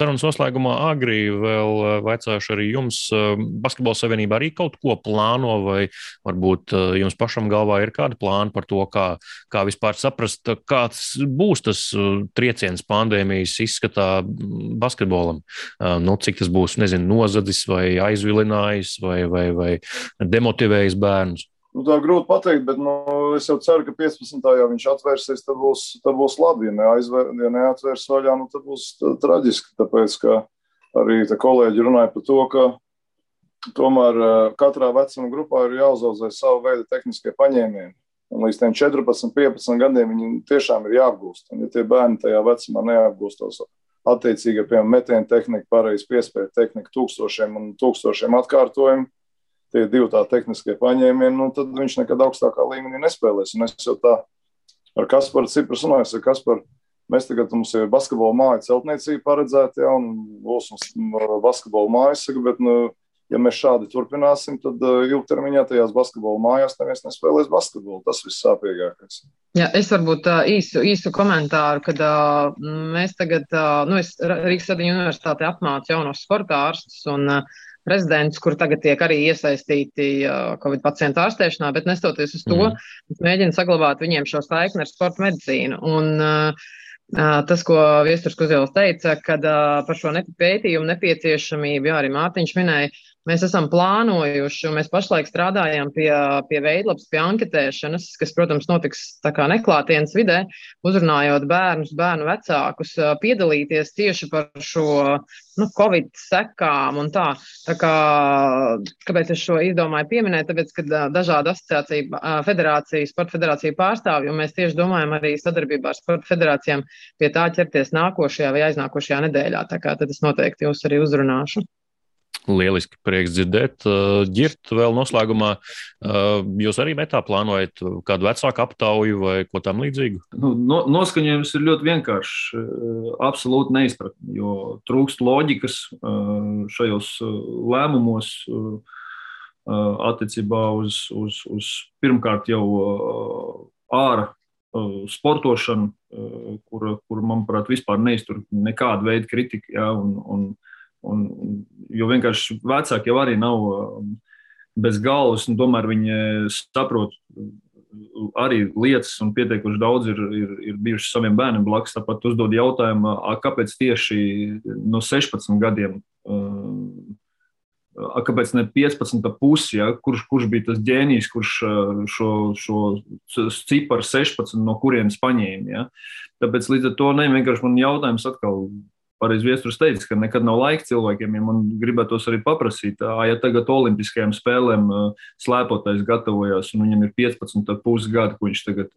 sarunas noslēgumā agri vēl eh, vaicāšu arī jums. Eh, Basketbola savienība arī kaut ko plāno, vai varbūt eh, jums pašam galvā ir kādi plāni par to, kā, kā vispār saprast, kāds būs tas trieciens pandēmijas izskatā mm, basketbolam. Nu, cik tas būs, nezinu, nozadzis vai aizvilinājis vai, vai, vai demotivējis bērnus. Nu, tā grūti pateikt, bet nu, es jau ceru, ka 15. ja viņš atvērsies, tad būs, tad būs labi. Ja, neaizver, ja neatvērs vaļā, nu, tad būs traģiski. Tāpēc, ka arī kolēģi runāja par to, ka tomēr katrā vecuma grupā ir jāuzaudzē savu veidu tehniskie paņēmieni. Un līdz 14, 15 gadiem viņi tiešām ir jāapgūst. Un, ja tie bērni tajā vecumā neapgūstos attiecīgi, piemēram, metienu tehnika, pareizi piespēja tehnika, tūkstošiem un tūkstošiem atkārtojumu, tie divi tā tehniskie paņēmieni, nu, tad viņš nekad augstākā līmenī nespēlēs. Un es jau tā ar Kasparu Cipras runāju, ar Kasparu. Mēs tagad mums ir basketbola māja celtniecība paredzēta, ja, un būs mums basketbola mājas, bet, nu, ja mēs šādi turpināsim, tad ilgtermiņā tajās basketbola mājās neviens nespēlēs basketbolu. Tas viss sāpīgākais. Jā, es varbūt īsu, īsu komentāru, kad uh, mēs tagad, uh, nu, es Rīgas Sadiņu universitātē apmācu jaunos sporta ārstus un uh, prezidents, kur tagad tiek arī iesaistīti Covid pacientu ārstēšanā, bet nestoties uz to, mm. mēģina saglabāt viņiem šo saikni ar sporta medicīnu. Un, uh, Tas, ko Viestures Kuzēls teica, kad par šo pētījumu nepieciešamību, jā, arī Mārtiņš minēja, Mēs esam plānojuši, un mēs pašlaik strādājam pie, pie veidlapas, pie anketēšanas, kas, protams, notiks neklātienes vidē, uzrunājot bērnus, bērnu vecākus, piedalīties tieši par šo nu, Covid sekām un tā. tā kā, kāpēc es šo izdomāju pieminēt? Tāpēc, ka dažādu asociāciju, federāciju, sporta federāciju pārstāvju, un mēs tieši domājam arī sadarbībā ar sporta federācijām pie tā ķerties nākošajā vai aiznākošajā nedēļā. Tā kā tad es noteikti jūs arī uzrunāšu. Lieliski, prieks dzirdēt. Girt, vēl noslēgumā, jūs arī metā plānojat kādu vecāku aptauju vai ko tam līdzīgu? Nu, no, noskaņojums ir ļoti vienkāršs. Absolūti neizpratni, jo trūkst loģikas šajos lēmumos attiecībā uz, uz, uz pirmkārt jau āra sportošanu, kur, kur manuprāt, vispār neiztur nekādu veidu kritiku. Ja, un, un, Un, jo vienkārši vecāki jau arī nav um, bez galvas, un tomēr viņi saprot arī lietas, un pietiekuši daudz ir, ir, ir bijuši saviem bērniem blakus. Tāpat uzdod jautājumu, kāpēc tieši no 16 gadiem, um, kāpēc ne 15 pusi, ja? kurš, kurš bija tas ģēnijs, kurš uh, šo, šo ciparu 16 no kurienes paņēma. Ja? Tāpēc līdz ar to ne vienkārši man jautājums atkal pareizi viesturs teica, ka nekad nav laika cilvēkiem. Ja man gribētos arī paprasīt, ja tagad Olimpiskajām spēlēm slēpotais gatavojas, un viņam ir 15,5 gadi, ko viņš tagad,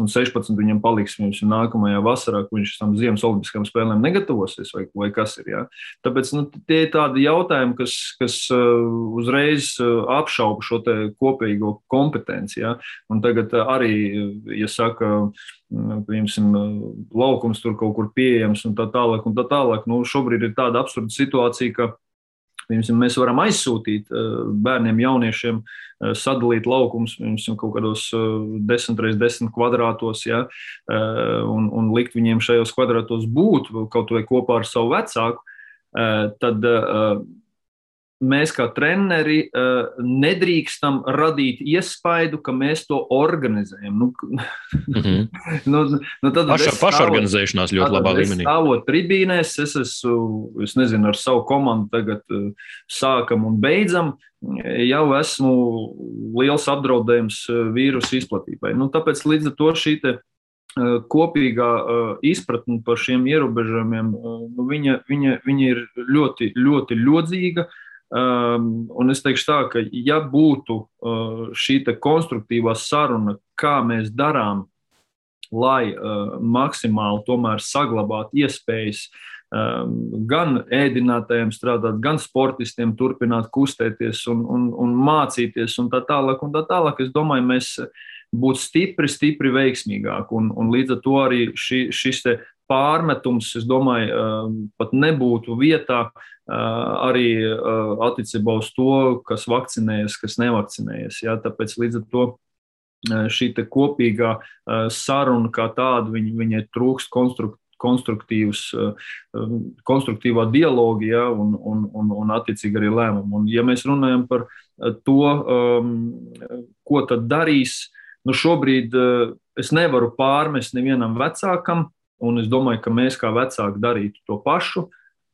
un 16 viņam paliks, viņš nākamajā vasarā, ko viņš tam Ziemas Olimpiskajām spēlēm negatavosies, vai, vai kas ir. Ja? Tāpēc nu, tie ir tādi jautājumi, kas, kas uzreiz apšauba šo kopīgo kompetenci. Ja? Un tagad arī, ja saka, piemēram, laukums tur kaut kur pieejams un tā tālāk. Un tā tālāk. Nu, šobrīd ir tāda absurda situācija, ka piemēram, mēs varam aizsūtīt eh, bērniem, jauniešiem, eh, sadalīt laukumus kaut kādos 10 x 10 kvadrātos, ja, eh, un, un likt viņiem šajos kvadrātos būt kaut vai kopā ar savu vecāku. Tad mēs kā treneri uh, nedrīkstam radīt iespaidu, ka mēs to organizējam. Nu, mm -hmm. nu, nu tad Paša, pašorganizēšanās ļoti labā līmenī. Stāvot tribīnēs, es esmu, es nezinu, ar savu komandu tagad uh, sākam un beidzam. Jau esmu liels apdraudējums vīrusu izplatībai. Nu, tāpēc līdz ar to šī kopīgā izpratne par šiem ierobežojumiem, nu, viņa, viņa, viņa ir ļoti, ļoti ļodzīga. Uh, Um, un es teikšu tā, ka ja būtu uh, šī konstruktīvā saruna, kā mēs darām, lai uh, maksimāli tomēr saglabātu iespējas um, gan ēdinātājiem strādāt, gan sportistiem turpināt kustēties un, un, un mācīties un tā tālāk, un tā tālāk, es domāju, mēs būtu stipri, stipri veiksmīgāki. Un, un līdz ar to arī ši, šis pārmetums, es domāju, um, pat nebūtu vietā uh, arī uh, attiecībā uz to, kas vakcinējas, kas nevakcinējas. Ja? Tāpēc līdz ar to uh, šī kopīgā saruna kā tāda, viņa, viņai trūkst konstruktīvi konstruktīvs, um, konstruktīvā dialoga ja, un, un, un, un attiecīgi arī lēmumu. Un, ja mēs runājam par to, um, ko tad darīs, nu šobrīd es nevaru pārmest nevienam vecākam, un es domāju, ka mēs kā vecāki darītu to pašu.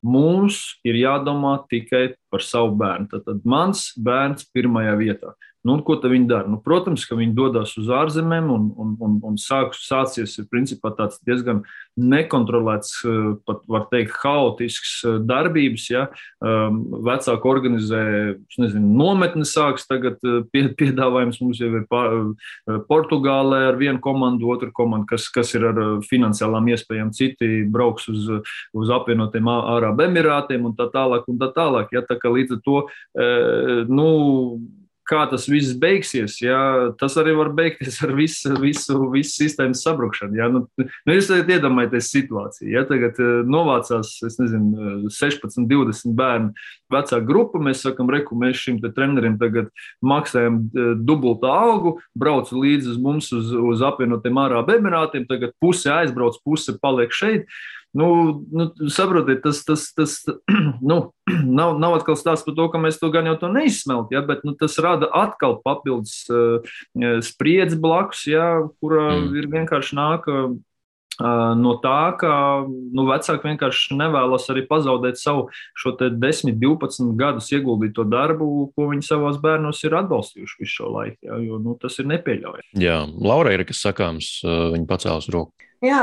Mums ir jādomā tikai par savu bērnu. Tad, tad mans bērns pirmajā vietā. Nu, ko viņi dara? Nu, protams, ka viņi dodas uz ārzemēm un, un, un, un sāk, sācies principā diezgan nekontrolēts, eh, pat var teikt, haotisks eh, darbības. Ja? Um, vecāki organizē, nezinu, nometni sāks tagad eh, pie, piedāvājums. Mums jau ir Portugālē ar vienu komandu, otru komandu, kas, kas ir ar finansiālām iespējām. Citi brauks uz, uz apvienotiem Ārābu Emirātiem un tā tālāk. Un tā tālāk ja? tā kā līdz ar to, nu, kā tas viss beigsies, jā, tas arī var beigties ar visu, visu, visu sistēmas sabrukšanu. Jā. Nu, nu, jūs iedomājaties situāciju, ja tagad eh, novācās, nezinu, 16, 20 bērnu vecā grupa, mēs sakam, reku, mēs šim trenerim tagad maksājam eh, dubultā algu, brauc līdzi uz mums uz, uz apvienotiem Ārābu Emirātiem, tagad puse aizbrauc, puse paliek šeit. Nu, nu, saprotiet, tas, tas, tas nu, nav, nav atkal stāsts par to, ka mēs to gan jau to neizsmelt, ja, bet nu, tas rada atkal papildus uh, spriedzi blakus, ja, kura mm. ir vienkārši nāk uh, no tā, ka nu, vecāki vienkārši nevēlas arī pazaudēt savu šo 10, 12 gadus ieguldīto darbu, ko viņi savos bērnos ir atbalstījuši visu šo laiku. Ja, jo nu, tas ir nepieļaujami. Jā, Laura ir kas sakāms, viņa pacēlus roku. Jā,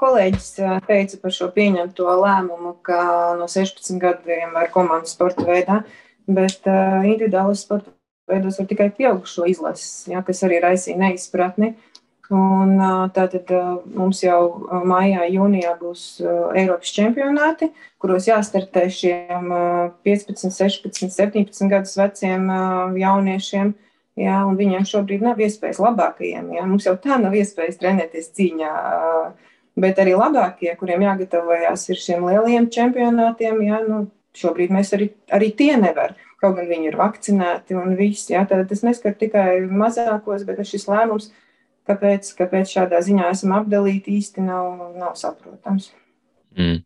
kolēģis teica par šo pieņemto lēmumu, ka no 16 gadiem var komandas sporta veidā, bet individuālas sporta veidos var tikai pieaugušo izlases, jā, kas arī raisīja neizpratni. Un, tātad mums jau maijā, jūnijā būs Eiropas čempionāti, kuros jāstartē šiem 15, 16, 17 gadus veciem jauniešiem. Ja, viņiem šobrīd nav iespējas labākajiem. Ja. Mums jau tā nav iespējas trenēties cīņā. Bet arī labākie, kuriem jāgatavojas šiem lielajiem čempionātiem, ja, nu, šobrīd mēs arī, arī tie nevaram. Kaut gan viņi ir vakcinēti un viss. Ja, tad tas neskar tikai mazākos, bet šis lēmums, kāpēc, kāpēc šādā ziņā esam apdalīti, īsti nav, nav saprotams. Mm.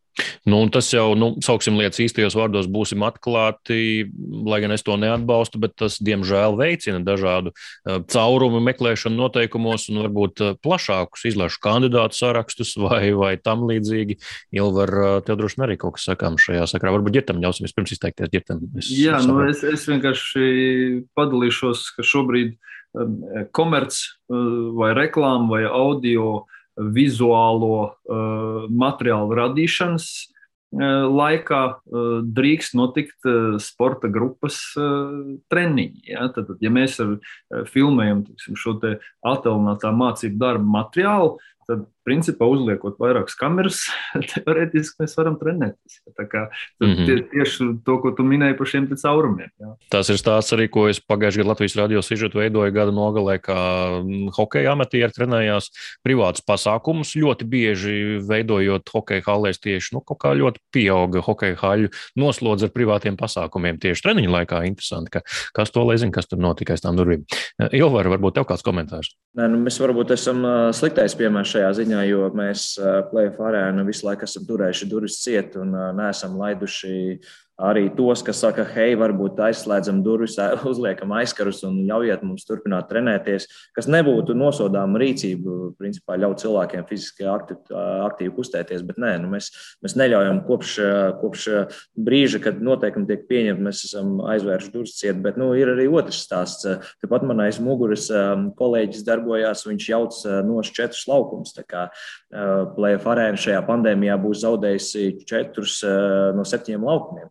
Nu, tas jau, nu, sauksim lietas īstajos vārdos, būsim atklāti, lai gan es to neatbalstu, bet tas, diemžēl, veicina dažādu uh, caurumu meklēšanu noteikumos un varbūt uh, plašākus izlašu kandidātu sarakstus vai, vai tam līdzīgi. Ilvar, uh, tev droši vien arī kaut kas sakām šajā sakrā. Varbūt ģirtam ļausim vispirms izteikties ģirtam. Es, Jā, nu, es, es vienkārši padalīšos, ka šobrīd komerc vai reklāma vai audio vizuālo uh, materiālu radīšanas uh, laikā uh, drīkst notikt sporta grupas treniņi. Ja? Tad, ja mēs filmējam tiksim, šo attēlinātā mācību darbu materiālu, tad, principā, uzliekot vairākas kameras, teorētiski mēs varam trenēties. Tā kā mm -hmm. tie, tieši to, ko tu minēji par šiem caurumiem. Jā. Tas ir stāsts arī, ko es pagājušajā gadā Latvijas radio sižetu veidoju gada nogalē, kā mm, hokeja amatieri trenējās privātus pasākumus, ļoti bieži veidojot hokeja halēs tieši, nu, kaut kā ļoti pieauga hokeja haļu noslodz ar privātiem pasākumiem tieši treniņu laikā. Interesanti, ka kas to lai zina, kas tur notika aiz tām durvīm. Ilvar, varbūt tev kāds komentārs? Nē, nu, mēs varbūt esam sliktais piemērs šajā ziņā, jo mēs plēsoņu arēnu visu laiku esam turējuši durvis ciet un neesam laiduši arī tos, kas saka, hei, varbūt aizslēdzam durvis, uzliekam aizkarus un ļaujiet mums turpināt trenēties, kas nebūtu nosodāma rīcība, principā ļaut cilvēkiem fiziski aktīvi, aktīvi kustēties, bet nē, nu mēs, mēs neļaujam kopš, kopš brīža, kad noteikumi tiek pieņemti, mēs esam aizvērši durvis ciet, bet nu, ir arī otrs stāsts. Tepat man aiz muguras kolēģis darbojās, viņš jauc nos četrus laukumus, tā kā Plēfa arēna šajā pandēmijā būs zaudējusi četrus no septiņiem laukumiem.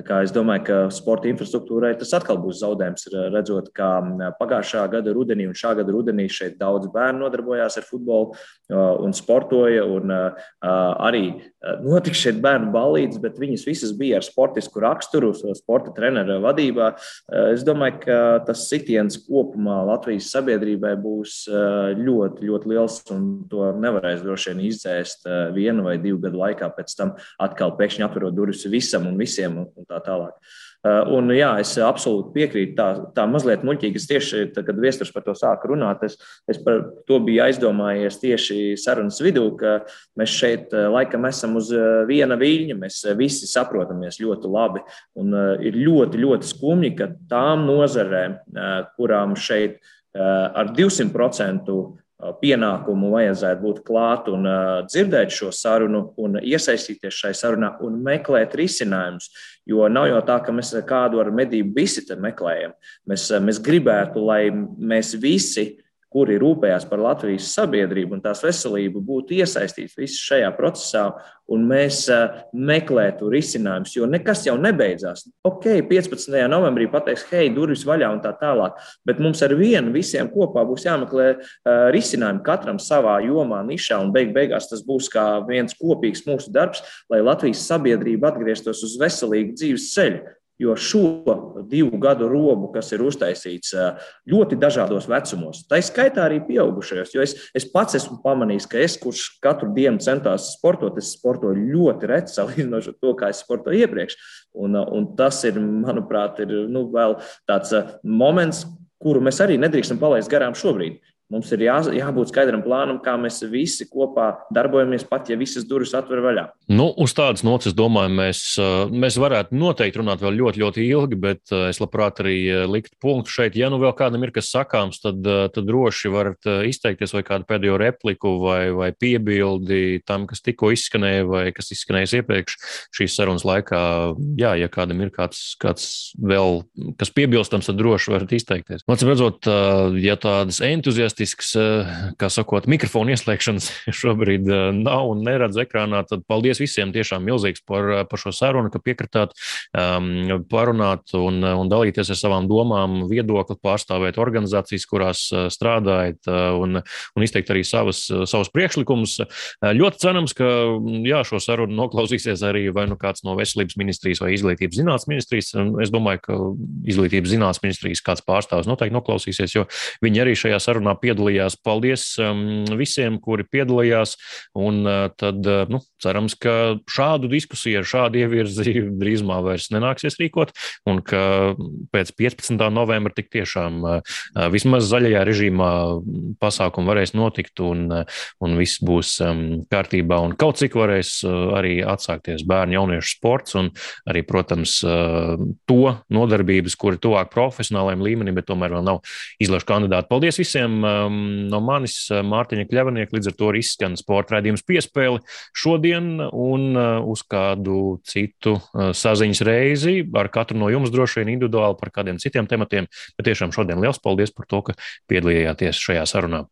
Es domāju, ka sporta infrastruktūrai tas atkal būs zaudējums. Redzot, kā pagājušā gada rudenī un šā gada rudenī šeit daudz bērnu nodarbojās ar futbolu un sportoja. Un arī notika šeit bērnu balīdzes, bet viņas visas bija ar sportisku raksturu, sporta treneru vadībā. Es domāju, ka tas sitiens kopumā Latvijas sabiedrībai būs ļoti, ļoti liels un to nevarēs droši vien izdzēst vienu vai divu gadu laikā. Pēc tam atkal pēkšņi atverot durvis visam un visiem un tā tālāk. Uh, un, jā, es absolūti piekrītu. Tā, tā mazliet muļķīgi. Es tieši tad, kad viesturs par to sāku runāt, es, es par to biju aizdomājies tieši sarunas vidū, ka mēs šeit uh, laikam esam uz uh, viena viļņa. Mēs visi saprotamies ļoti labi. Un ir ļoti, ļoti skumji, ka tām nozarēm, kurām šeit ar 200% pienākumu vajadzētu būt klāt un dzirdēt šo sarunu, un iesaistīties šai sarunā un meklēt risinājumus. Jo nav jau tā, ka mēs kādu ar medību visi te meklējam. Mēs, mēs gribētu, lai mēs visi kuri rūpējās par Latvijas sabiedrību un tās veselību, būtu iesaistīti visi šajā procesā un mēs meklētu risinājumus, jo nekas jau nebeidzās. Ok, 15. novembrī pateiks, hei, durvis vaļā un tā tālāk, bet mums ar vienu visiem kopā būs jāmeklē risinājumi katram savā jomā, nišā, un beig beigās tas būs kā viens kopīgs mūsu darbs, lai Latvijas sabiedrība atgrieztos uz veselīgu dzīves ceļu. Jo šo divu gadu robu, kas ir uztaisīts ļoti dažādos vecumos, tā skaitā arī pieaugušajos, jo es, es pats esmu pamanījis, ka es, kurš katru dienu centos sportot, es sportoju ļoti reti salīdzinot ar to, kā es sportoju iepriekš. Un, un tas ir, manuprāt, ir nu, vēl tāds moments, kuru mēs arī nedrīkstam palaist garām šobrīd. Mums ir jā, jābūt skaidram plānam, kā mēs visi kopā darbojamies, pat ja visas durvis atver vaļā. Nu, uz tādas nots, es domāju, mēs, mēs varētu noteikti runāt vēl ļoti, ļoti ilgi, bet es labprāt arī liktu punktu šeit. Ja nu vēl kādam ir kas sakāms, tad, tad droši varat izteikties vai kādu pēdējo repliku vai, vai piebildi tam, kas tikko izskanēja vai kas izskanējis iepriekš šīs sarunas laikā. Jā, ja kādam ir kāds, kāds vēl, kas piebilstams, tad droši varat izteikties. Man redzot, ja tādas entuziastiskas fantastisks, eh, kā sakot, mikrofona ieslēgšanas šobrīd eh, nav un neredz ekrānā. Tad paldies visiem tiešām milzīgs par, eh, par šo sarunu, ka piekritāt um, parunāt un, un dalīties ar savām domām, viedokli, pārstāvēt organizācijas, kurās strādājat un, un izteikt arī savas, savus priekšlikumus. Ļoti cerams, ka jā, šo sarunu noklausīsies arī vai nu kāds no veselības ministrijas vai izglītības zinātnes ministrijas. Es domāju, ka izglītības zinātnes ministrijas kāds pārstāvs noteikti noklausīsies, jo viņi arī šajā sarunā piedalās piedalījās. Paldies um, visiem, kuri piedalījās. Un uh, tad uh, nu, cerams, ka šādu diskusiju ar šādu ievirzi drīzumā vairs nenāksies rīkot, un ka pēc 15. novembra tik tiešām uh, vismaz zaļajā režīmā pasākumi varēs notikt, un, un viss būs um, kārtībā, un kaut cik varēs arī atsākties bērnu jauniešu sports, un arī, protams, to nodarbības, kuri tuvāk profesionālajiem līmenim, bet tomēr vēl nav izlašu kandidāti. Paldies visiem! um, no manis Mārtiņa Kļavanieka. Līdz ar to arī izskan sporta raidījums piespēli šodien un uh, uz kādu citu uh, saziņas reizi ar katru no jums droši vien individuāli par kādiem citiem tematiem. Bet tiešām šodien liels paldies par to, ka piedalījāties šajā sarunā.